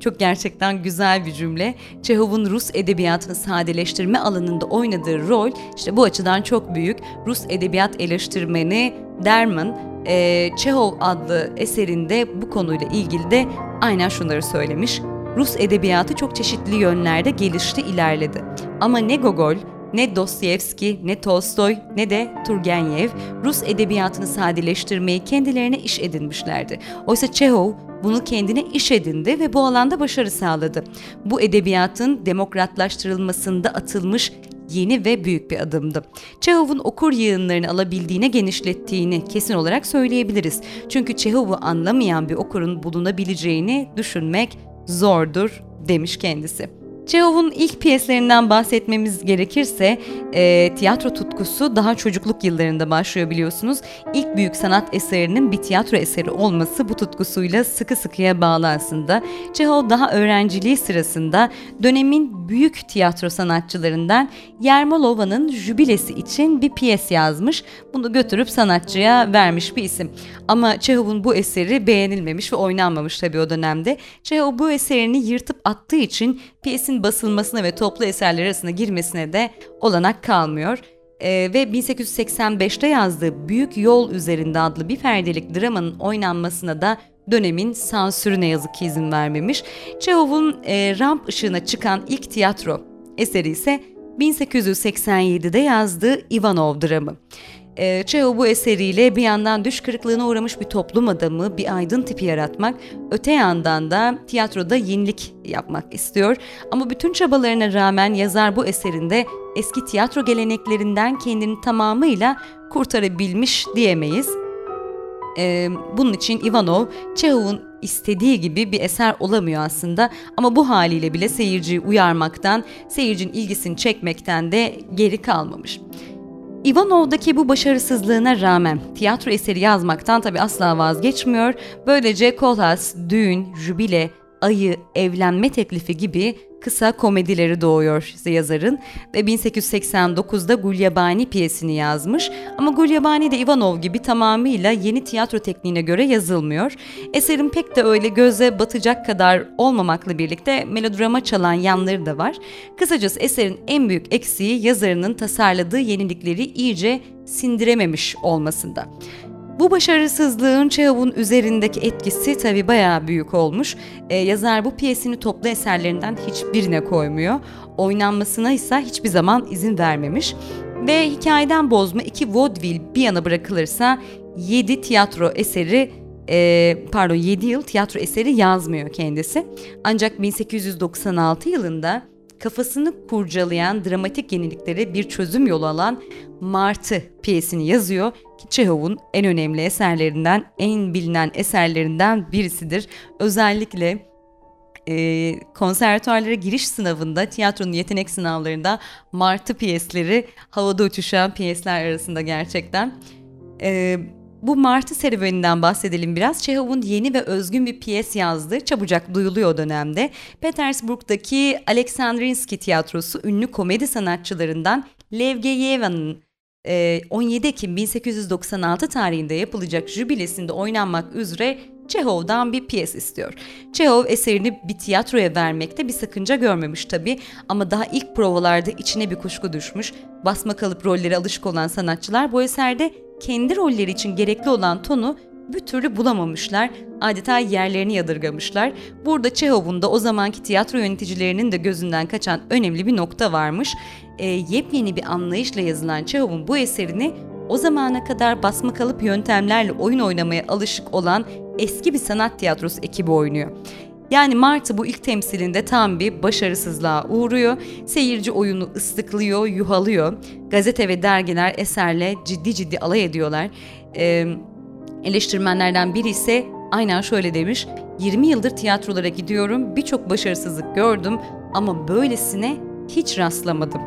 Çok gerçekten güzel bir cümle. Çehov'un Rus edebiyatını sadeleştirme alanında oynadığı rol işte bu açıdan çok büyük. Rus edebiyat eleştirmeni Derman, e, Çehov adlı eserinde bu konuyla ilgili de aynen şunları söylemiş. Rus edebiyatı çok çeşitli yönlerde gelişti, ilerledi. Ama ne Gogol, ne Dostoyevski, ne Tolstoy, ne de Turgenev Rus edebiyatını sadeleştirmeyi kendilerine iş edinmişlerdi. Oysa Çehov bunu kendine iş edindi ve bu alanda başarı sağladı. Bu edebiyatın demokratlaştırılmasında atılmış yeni ve büyük bir adımdı. Çehov'un okur yığınlarını alabildiğine genişlettiğini kesin olarak söyleyebiliriz. Çünkü Çehov'u anlamayan bir okurun bulunabileceğini düşünmek zordur demiş kendisi. Çehov'un ilk piyeslerinden bahsetmemiz gerekirse e, tiyatro tutkusu daha çocukluk yıllarında başlıyor biliyorsunuz. İlk büyük sanat eserinin bir tiyatro eseri olması bu tutkusuyla sıkı sıkıya bağlı aslında. Çehov daha öğrenciliği sırasında dönemin büyük tiyatro sanatçılarından Yermolova'nın jübilesi için bir piyes yazmış. Bunu götürüp sanatçıya vermiş bir isim. Ama Çehov'un bu eseri beğenilmemiş ve oynanmamış tabii o dönemde. Çehov bu eserini yırtıp attığı için piyesin basılmasına ve toplu eserler arasına girmesine de olanak kalmıyor. Ee, ve 1885'te yazdığı Büyük Yol Üzerinde adlı bir perdelik dramanın oynanmasına da dönemin sansürü ne yazık ki izin vermemiş. Çehov'un e, ramp ışığına çıkan ilk tiyatro eseri ise 1887'de yazdığı Ivanov dramı. E, Çehov bu eseriyle bir yandan düş kırıklığına uğramış bir toplum adamı, bir aydın tipi yaratmak, öte yandan da tiyatroda yenilik yapmak istiyor. Ama bütün çabalarına rağmen yazar bu eserinde eski tiyatro geleneklerinden kendini tamamıyla kurtarabilmiş diyemeyiz. Ee, bunun için Ivanov, Çehov'un istediği gibi bir eser olamıyor aslında ama bu haliyle bile seyirciyi uyarmaktan, seyircinin ilgisini çekmekten de geri kalmamış. Ivanov'daki bu başarısızlığına rağmen tiyatro eseri yazmaktan tabi asla vazgeçmiyor. Böylece Kolhas, Düğün, Jübile, Ayı, Evlenme Teklifi gibi kısa komedileri doğuyor yazarın ve 1889'da Gulyabani piyesini yazmış ama Gulyabani de Ivanov gibi tamamıyla yeni tiyatro tekniğine göre yazılmıyor. Eserin pek de öyle göze batacak kadar olmamakla birlikte melodrama çalan yanları da var. Kısacası eserin en büyük eksiği yazarının tasarladığı yenilikleri iyice sindirememiş olmasında. Bu başarısızlığın Çehov'un üzerindeki etkisi tabii bayağı büyük olmuş. Ee, yazar bu piyesini toplu eserlerinden hiçbirine koymuyor. Oynanmasına ise hiçbir zaman izin vermemiş. Ve hikayeden bozma iki vaudeville bir yana bırakılırsa 7 tiyatro eseri e, pardon 7 yıl tiyatro eseri yazmıyor kendisi. Ancak 1896 yılında kafasını kurcalayan dramatik yeniliklere bir çözüm yolu alan Martı piyesini yazıyor ki Çehov'un en önemli eserlerinden, en bilinen eserlerinden birisidir. Özellikle e, konservatuarlara giriş sınavında, tiyatronun yetenek sınavlarında Martı piyesleri havada uçuşan piyesler arasında gerçekten. E, bu Martı serüveninden bahsedelim biraz. Çehov'un yeni ve özgün bir piyes yazdığı çabucak duyuluyor o dönemde. Petersburg'daki Aleksandrinski Tiyatrosu ünlü komedi sanatçılarından Lev Geyeva'nın 17 Ekim 1896 tarihinde yapılacak jübilesinde oynanmak üzere Çehov'dan bir piyes istiyor. Çehov eserini bir tiyatroya vermekte bir sakınca görmemiş tabi ama daha ilk provalarda içine bir kuşku düşmüş. Basma kalıp rolleri alışık olan sanatçılar bu eserde kendi rolleri için gerekli olan tonu bir türlü bulamamışlar. Adeta yerlerini yadırgamışlar. Burada Çehov'un da o zamanki tiyatro yöneticilerinin de gözünden kaçan önemli bir nokta varmış. E, yepyeni bir anlayışla yazılan Çehov'un bu eserini o zamana kadar basma kalıp yöntemlerle oyun oynamaya alışık olan eski bir sanat tiyatrosu ekibi oynuyor. Yani Martı bu ilk temsilinde tam bir başarısızlığa uğruyor. Seyirci oyunu ıslıklıyor, yuhalıyor. Gazete ve dergiler eserle ciddi ciddi alay ediyorlar. Ee, eleştirmenlerden biri ise aynen şöyle demiş. 20 yıldır tiyatrolara gidiyorum, birçok başarısızlık gördüm ama böylesine hiç rastlamadım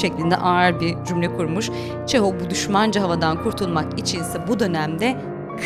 şeklinde ağır bir cümle kurmuş. Çehov bu düşmanca havadan kurtulmak içinse bu dönemde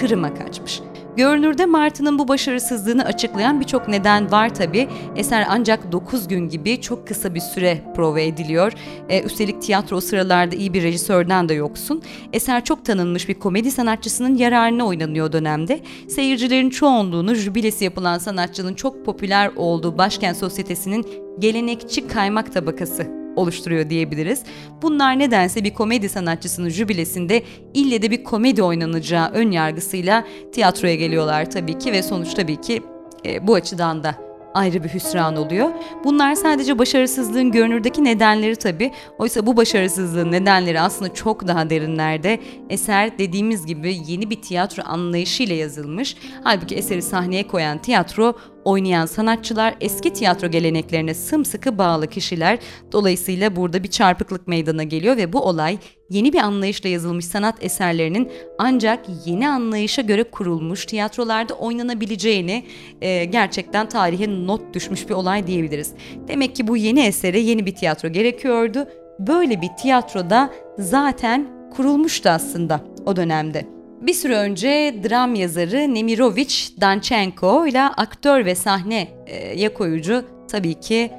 Kırım'a kaçmış. Görünürde Martı'nın bu başarısızlığını açıklayan birçok neden var tabi. Eser ancak 9 gün gibi çok kısa bir süre prova ediliyor. Ee, üstelik tiyatro sıralarda iyi bir rejisörden de yoksun. Eser çok tanınmış bir komedi sanatçısının yararına oynanıyor dönemde. Seyircilerin çoğunluğunu jübilesi yapılan sanatçının çok popüler olduğu Başkent Sosyetesi'nin gelenekçi kaymak tabakası oluşturuyor diyebiliriz. Bunlar nedense bir komedi sanatçısının jübilesinde ille de bir komedi oynanacağı ön yargısıyla tiyatroya geliyorlar tabii ki ve sonuç tabii ki e, bu açıdan da ayrı bir hüsran oluyor. Bunlar sadece başarısızlığın görünürdeki nedenleri tabii. Oysa bu başarısızlığın nedenleri aslında çok daha derinlerde. Eser dediğimiz gibi yeni bir tiyatro anlayışıyla yazılmış. Halbuki eseri sahneye koyan tiyatro oynayan sanatçılar eski tiyatro geleneklerine sımsıkı bağlı kişiler. Dolayısıyla burada bir çarpıklık meydana geliyor ve bu olay yeni bir anlayışla yazılmış sanat eserlerinin ancak yeni anlayışa göre kurulmuş tiyatrolarda oynanabileceğini e, gerçekten tarihe not düşmüş bir olay diyebiliriz. Demek ki bu yeni esere yeni bir tiyatro gerekiyordu. Böyle bir tiyatroda zaten kurulmuştu aslında o dönemde. Bir süre önce dram yazarı Nemirovich Danchenko ile aktör ve sahne e, yakoyucu tabii ki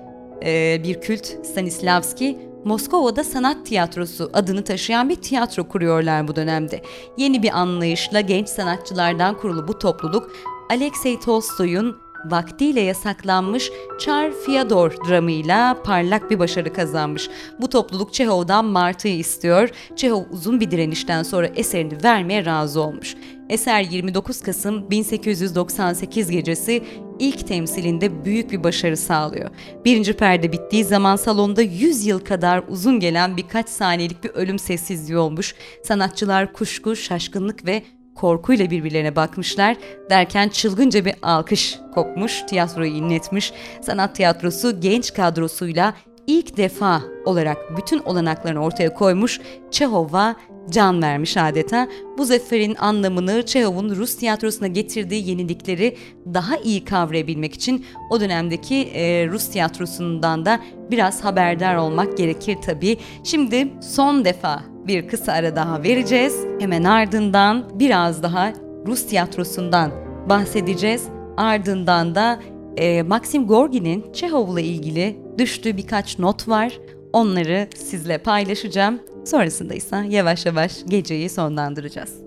bir kült Stanislavski Moskova'da sanat tiyatrosu adını taşıyan bir tiyatro kuruyorlar bu dönemde. Yeni bir anlayışla genç sanatçılardan kurulu bu topluluk Alexey Tolstoy'un vaktiyle yasaklanmış Çar Fyodor dramıyla parlak bir başarı kazanmış. Bu topluluk Çehov'dan Martı'yı istiyor. Çehov uzun bir direnişten sonra eserini vermeye razı olmuş. Eser 29 Kasım 1898 gecesi ilk temsilinde büyük bir başarı sağlıyor. Birinci perde bittiği zaman salonda 100 yıl kadar uzun gelen birkaç saniyelik bir ölüm sessizliği olmuş. Sanatçılar kuşku, şaşkınlık ve korkuyla birbirlerine bakmışlar derken çılgınca bir alkış kopmuş, tiyatroyu inletmiş. Sanat tiyatrosu genç kadrosuyla ilk defa olarak bütün olanaklarını ortaya koymuş, Çehov'a can vermiş adeta. Bu zaferin anlamını Çehov'un Rus tiyatrosuna getirdiği yenilikleri daha iyi kavrayabilmek için o dönemdeki e, Rus tiyatrosundan da biraz haberdar olmak gerekir tabii. Şimdi son defa bir kısa ara daha vereceğiz. Hemen ardından biraz daha Rus tiyatrosundan bahsedeceğiz. Ardından da e, Maxim Gorki'nin Çehov'la ilgili düştüğü birkaç not var. Onları sizle paylaşacağım. Sonrasında ise yavaş yavaş geceyi sonlandıracağız.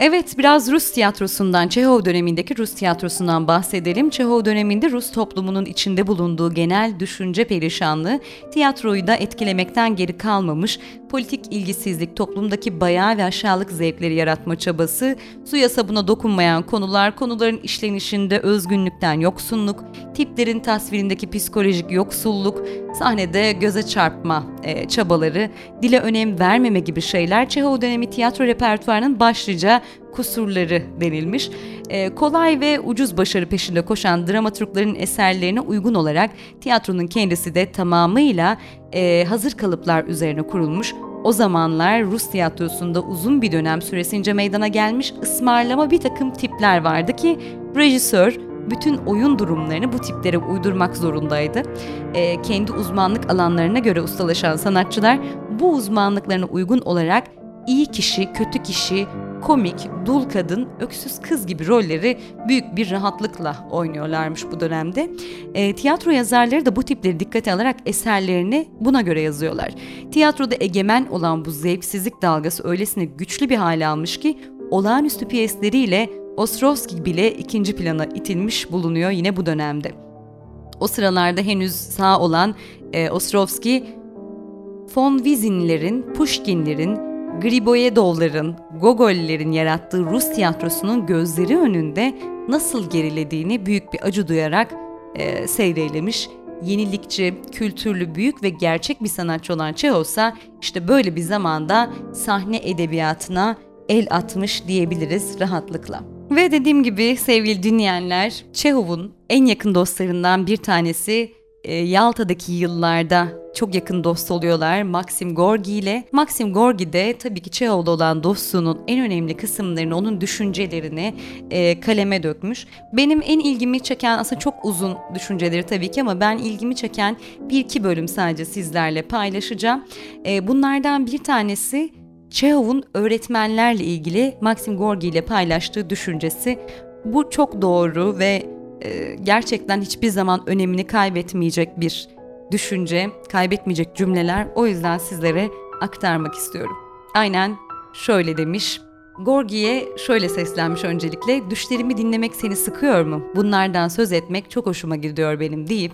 Evet, biraz Rus tiyatrosundan, Çehov dönemindeki Rus tiyatrosundan bahsedelim. Çehov döneminde Rus toplumunun içinde bulunduğu genel düşünce perişanlığı tiyatroyu da etkilemekten geri kalmamış, politik ilgisizlik, toplumdaki bayağı ve aşağılık zevkleri yaratma çabası, suya sabuna dokunmayan konular, konuların işlenişinde özgünlükten yoksunluk, tiplerin tasvirindeki psikolojik yoksulluk, sahnede göze çarpma e, çabaları, dile önem vermeme gibi şeyler Çehov dönemi tiyatro repertuarının başlıca kusurları denilmiş. E, kolay ve ucuz başarı peşinde koşan dramaturgların eserlerine uygun olarak tiyatronun kendisi de tamamıyla e, hazır kalıplar üzerine kurulmuş. O zamanlar Rus tiyatrosunda uzun bir dönem süresince meydana gelmiş ısmarlama bir takım tipler vardı ki rejisör bütün oyun durumlarını bu tiplere uydurmak zorundaydı. E, kendi uzmanlık alanlarına göre ustalaşan sanatçılar bu uzmanlıklarına uygun olarak iyi kişi, kötü kişi, komik, dul kadın, öksüz kız gibi rolleri büyük bir rahatlıkla oynuyorlarmış bu dönemde. E, tiyatro yazarları da bu tipleri dikkate alarak eserlerini buna göre yazıyorlar. Tiyatroda egemen olan bu zevksizlik dalgası öylesine güçlü bir hale almış ki olağanüstü piyesleriyle Ostrovski bile ikinci plana itilmiş bulunuyor yine bu dönemde. O sıralarda henüz sağ olan e, Ostrovski, von Wiesen'lerin, Pushkin'lerin, Griboyedov'ların, Gogol'lerin yarattığı Rus tiyatrosunun gözleri önünde nasıl gerilediğini büyük bir acı duyarak e, seyreylemiş. Yenilikçi, kültürlü, büyük ve gerçek bir sanatçı olan Çehov'sa işte böyle bir zamanda sahne edebiyatına el atmış diyebiliriz rahatlıkla. Ve dediğim gibi sevgili dinleyenler, Çehov'un en yakın dostlarından bir tanesi e, Yalta'daki yıllarda çok yakın dost oluyorlar Maxim Gorgi ile. Maxim Gorgi de tabii ki Çehov'la olan dostluğunun en önemli kısımlarını, onun düşüncelerini e, kaleme dökmüş. Benim en ilgimi çeken aslında çok uzun düşünceleri tabii ki ama ben ilgimi çeken bir iki bölüm sadece sizlerle paylaşacağım. E, bunlardan bir tanesi Çehov'un öğretmenlerle ilgili Maxim Gorgi ile paylaştığı düşüncesi. Bu çok doğru ve e, gerçekten hiçbir zaman önemini kaybetmeyecek bir düşünce, kaybetmeyecek cümleler. O yüzden sizlere aktarmak istiyorum. Aynen şöyle demiş. Gorgi'ye şöyle seslenmiş öncelikle. Düşlerimi dinlemek seni sıkıyor mu? Bunlardan söz etmek çok hoşuma gidiyor benim deyip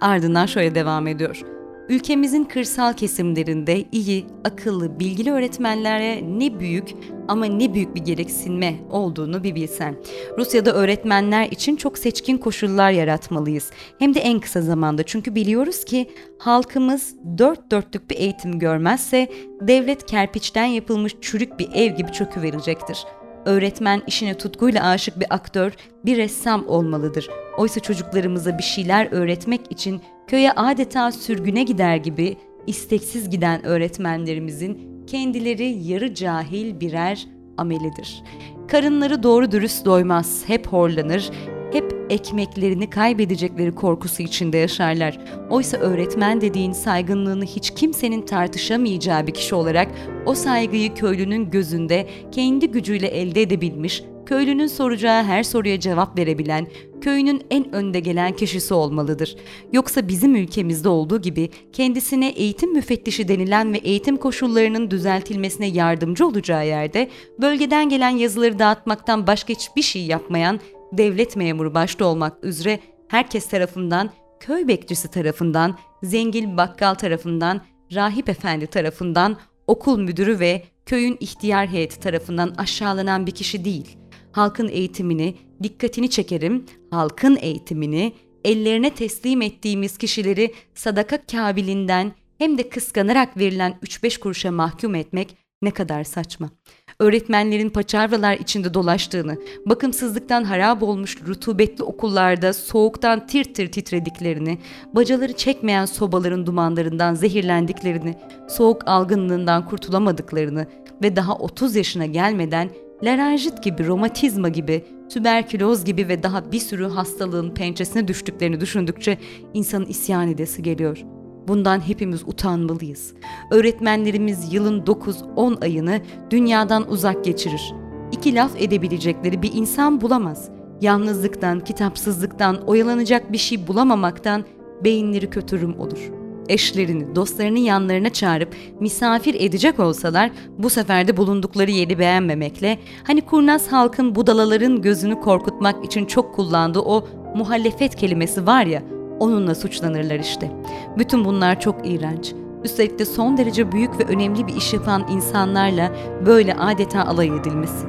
ardından şöyle devam ediyor. Ülkemizin kırsal kesimlerinde iyi, akıllı, bilgili öğretmenlere ne büyük ama ne büyük bir gereksinme olduğunu bir bilsen. Rusya'da öğretmenler için çok seçkin koşullar yaratmalıyız. Hem de en kısa zamanda çünkü biliyoruz ki halkımız dört dörtlük bir eğitim görmezse devlet kerpiçten yapılmış çürük bir ev gibi çöküverecektir. Öğretmen işine tutkuyla aşık bir aktör, bir ressam olmalıdır. Oysa çocuklarımıza bir şeyler öğretmek için köye adeta sürgüne gider gibi isteksiz giden öğretmenlerimizin kendileri yarı cahil birer amelidir. Karınları doğru dürüst doymaz, hep horlanır, hep ekmeklerini kaybedecekleri korkusu içinde yaşarlar. Oysa öğretmen dediğin saygınlığını hiç kimsenin tartışamayacağı bir kişi olarak o saygıyı köylünün gözünde kendi gücüyle elde edebilmiş, köylünün soracağı her soruya cevap verebilen, köyünün en önde gelen kişisi olmalıdır. Yoksa bizim ülkemizde olduğu gibi kendisine eğitim müfettişi denilen ve eğitim koşullarının düzeltilmesine yardımcı olacağı yerde bölgeden gelen yazıları dağıtmaktan başka hiçbir şey yapmayan devlet memuru başta olmak üzere herkes tarafından, köy bekçisi tarafından, zengin bakkal tarafından, rahip efendi tarafından, okul müdürü ve köyün ihtiyar heyeti tarafından aşağılanan bir kişi değil. Halkın eğitimini, dikkatini çekerim, halkın eğitimini, ellerine teslim ettiğimiz kişileri sadaka kabilinden hem de kıskanarak verilen 3-5 kuruşa mahkum etmek ne kadar saçma. Öğretmenlerin paçavralar içinde dolaştığını, bakımsızlıktan harap olmuş rutubetli okullarda soğuktan tir tir titrediklerini, bacaları çekmeyen sobaların dumanlarından zehirlendiklerini, soğuk algınlığından kurtulamadıklarını ve daha 30 yaşına gelmeden laranjit gibi, romatizma gibi, tüberküloz gibi ve daha bir sürü hastalığın pençesine düştüklerini düşündükçe insanın isyan edesi geliyor.'' Bundan hepimiz utanmalıyız. Öğretmenlerimiz yılın 9-10 ayını dünyadan uzak geçirir. İki laf edebilecekleri bir insan bulamaz. Yalnızlıktan, kitapsızlıktan, oyalanacak bir şey bulamamaktan beyinleri kötürüm olur. Eşlerini, dostlarını yanlarına çağırıp misafir edecek olsalar bu sefer de bulundukları yeri beğenmemekle hani kurnaz halkın budalaların gözünü korkutmak için çok kullandığı o muhalefet kelimesi var ya onunla suçlanırlar işte. Bütün bunlar çok iğrenç. Üstelik de son derece büyük ve önemli bir iş yapan insanlarla böyle adeta alay edilmesi.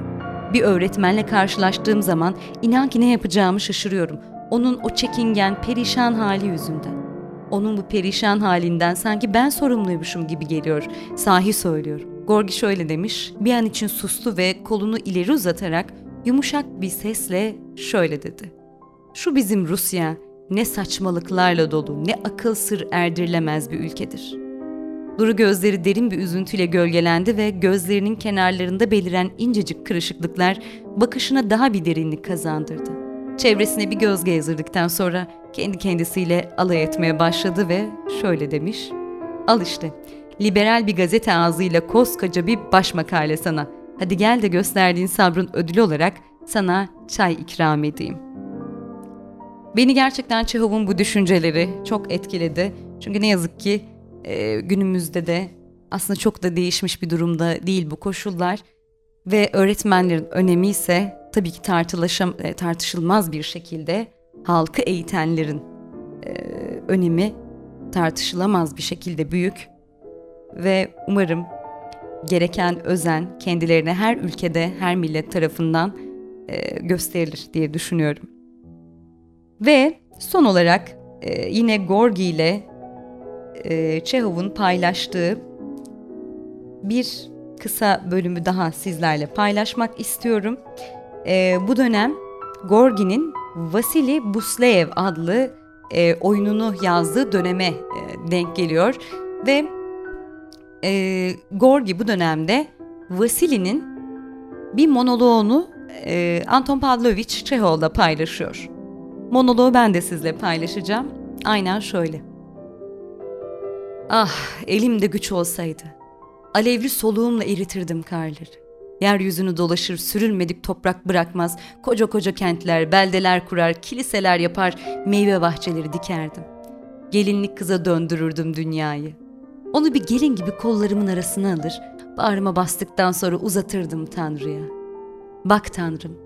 Bir öğretmenle karşılaştığım zaman inan ki ne yapacağımı şaşırıyorum. Onun o çekingen, perişan hali yüzünden. Onun bu perişan halinden sanki ben sorumluymuşum gibi geliyor. Sahi söylüyorum. Gorgi şöyle demiş, bir an için sustu ve kolunu ileri uzatarak yumuşak bir sesle şöyle dedi. Şu bizim Rusya ne saçmalıklarla dolu, ne akıl sır erdirilemez bir ülkedir. Duru gözleri derin bir üzüntüyle gölgelendi ve gözlerinin kenarlarında beliren incecik kırışıklıklar bakışına daha bir derinlik kazandırdı. Çevresine bir göz gezdirdikten sonra kendi kendisiyle alay etmeye başladı ve şöyle demiş. Al işte, liberal bir gazete ağzıyla koskoca bir baş makale sana. Hadi gel de gösterdiğin sabrın ödülü olarak sana çay ikram edeyim. Beni gerçekten Çehov'un bu düşünceleri çok etkiledi. Çünkü ne yazık ki e, günümüzde de aslında çok da değişmiş bir durumda değil bu koşullar. Ve öğretmenlerin önemi ise tabii ki e, tartışılmaz bir şekilde halkı eğitenlerin e, önemi tartışılamaz bir şekilde büyük. Ve umarım gereken özen kendilerine her ülkede, her millet tarafından e, gösterilir diye düşünüyorum. Ve son olarak e, yine Gorgi ile e, Çehov'un paylaştığı bir kısa bölümü daha sizlerle paylaşmak istiyorum. E, bu dönem Gorgi'nin Vasili Busleev adlı e, oyununu yazdığı döneme e, denk geliyor ve e, Gorgi bu dönemde Vasili'nin bir monoloğunu e, Anton Pavlovich Çehov'la paylaşıyor. Monoloğu ben de sizle paylaşacağım. Aynen şöyle. Ah, elimde güç olsaydı. Alevli soluğumla eritirdim karları. Yeryüzünü dolaşır, sürülmedik toprak bırakmaz, koca koca kentler, beldeler kurar, kiliseler yapar, meyve bahçeleri dikerdim. Gelinlik kıza döndürürdüm dünyayı. Onu bir gelin gibi kollarımın arasına alır, bağrıma bastıktan sonra uzatırdım Tanrı'ya. Bak Tanrım,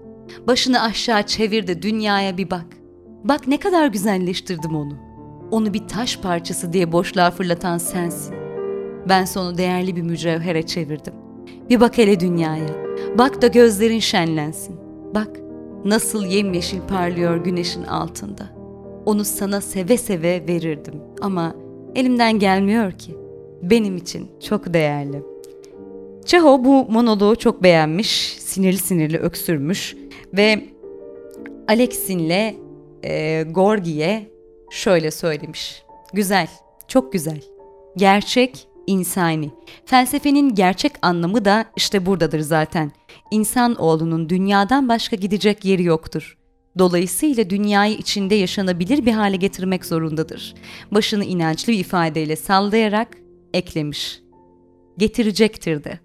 başını aşağı çevir de dünyaya bir bak. Bak ne kadar güzelleştirdim onu. Onu bir taş parçası diye boşluğa fırlatan sensin. Ben onu değerli bir mücevhere çevirdim. Bir bak hele dünyaya. Bak da gözlerin şenlensin. Bak nasıl yemyeşil parlıyor güneşin altında. Onu sana seve seve verirdim ama elimden gelmiyor ki. Benim için çok değerli. Çeho bu monoloğu çok beğenmiş, sinirli sinirli öksürmüş ve Alexin'le e, Gorgi'ye şöyle söylemiş. Güzel, çok güzel. Gerçek, insani. Felsefenin gerçek anlamı da işte buradadır zaten. İnsan oğlunun dünyadan başka gidecek yeri yoktur. Dolayısıyla dünyayı içinde yaşanabilir bir hale getirmek zorundadır. Başını inançlı bir ifadeyle sallayarak eklemiş. Getirecektir de.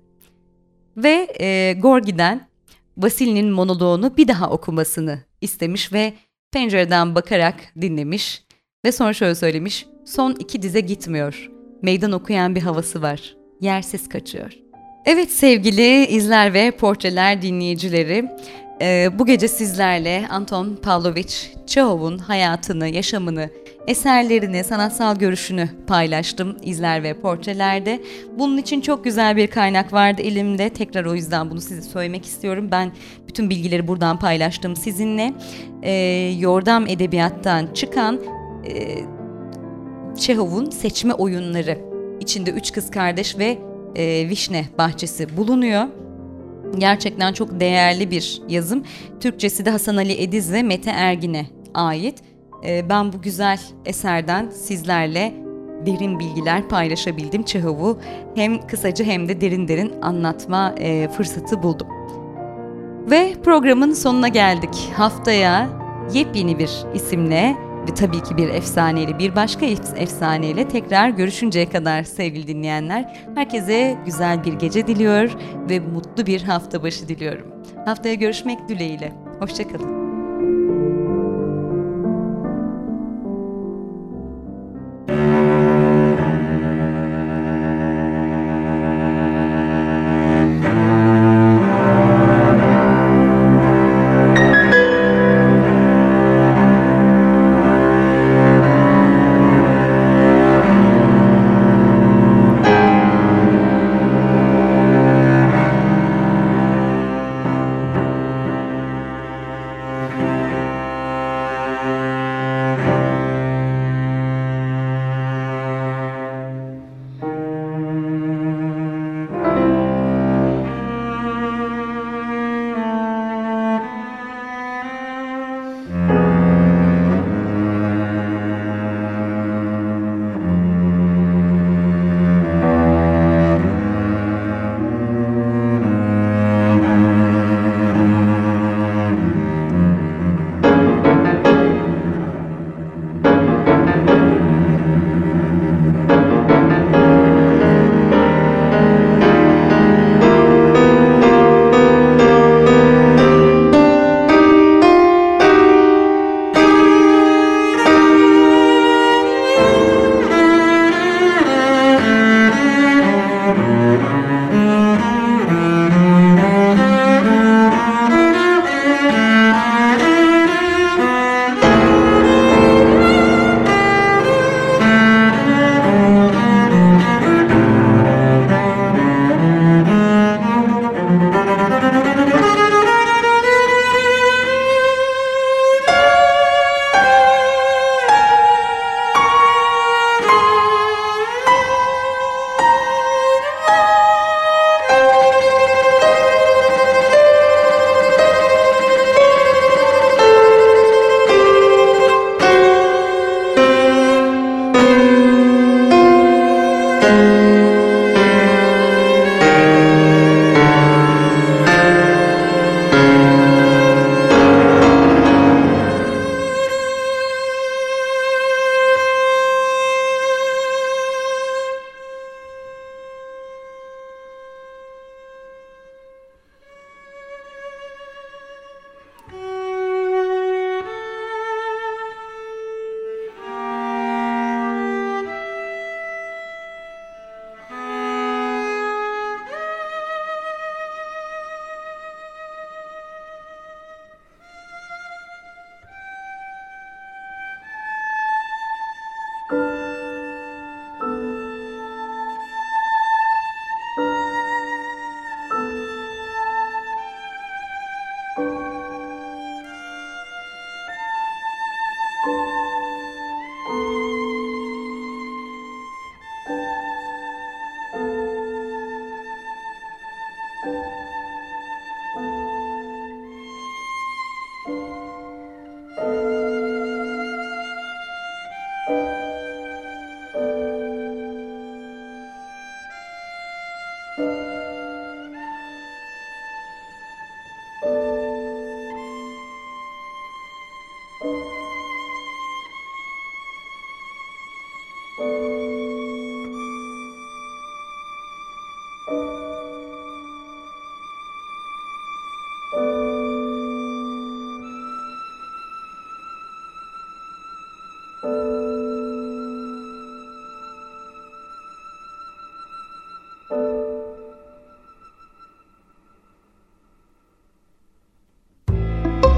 Ve e, Gorgi'den Vasili'nin monoloğunu bir daha okumasını istemiş ve pencereden bakarak dinlemiş ve sonra şöyle söylemiş. Son iki dize gitmiyor. Meydan okuyan bir havası var. Yersiz kaçıyor. Evet sevgili izler ve portreler dinleyicileri, e, bu gece sizlerle Anton Pavlovich Çehov'un hayatını, yaşamını, eserlerini, sanatsal görüşünü paylaştım izler ve portrelerde. Bunun için çok güzel bir kaynak vardı elimde. Tekrar o yüzden bunu size söylemek istiyorum. Ben bütün bilgileri buradan paylaştım sizinle. E, Yordam Edebiyat'tan çıkan e, Çehov'un seçme oyunları içinde üç kız kardeş ve e, vişne bahçesi bulunuyor. Gerçekten çok değerli bir yazım. Türkçesi de Hasan Ali Ediz ve Mete Ergin'e ait. E, ben bu güzel eserden sizlerle derin bilgiler paylaşabildim. Çehov'u hem kısaca hem de derin derin anlatma e, fırsatı buldum. Ve programın sonuna geldik. Haftaya yepyeni bir isimle tabii ki bir efsaneyle bir başka efsaneyle tekrar görüşünceye kadar sevgili dinleyenler herkese güzel bir gece diliyor ve mutlu bir hafta başı diliyorum. Haftaya görüşmek dileğiyle. Hoşçakalın.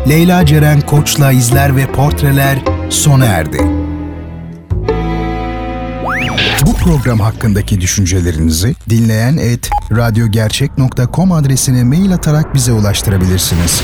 Leyla Ceren Koç'la izler ve portreler sona erdi. Bu program hakkındaki düşüncelerinizi dinleyen et radyogercek.com adresine mail atarak bize ulaştırabilirsiniz.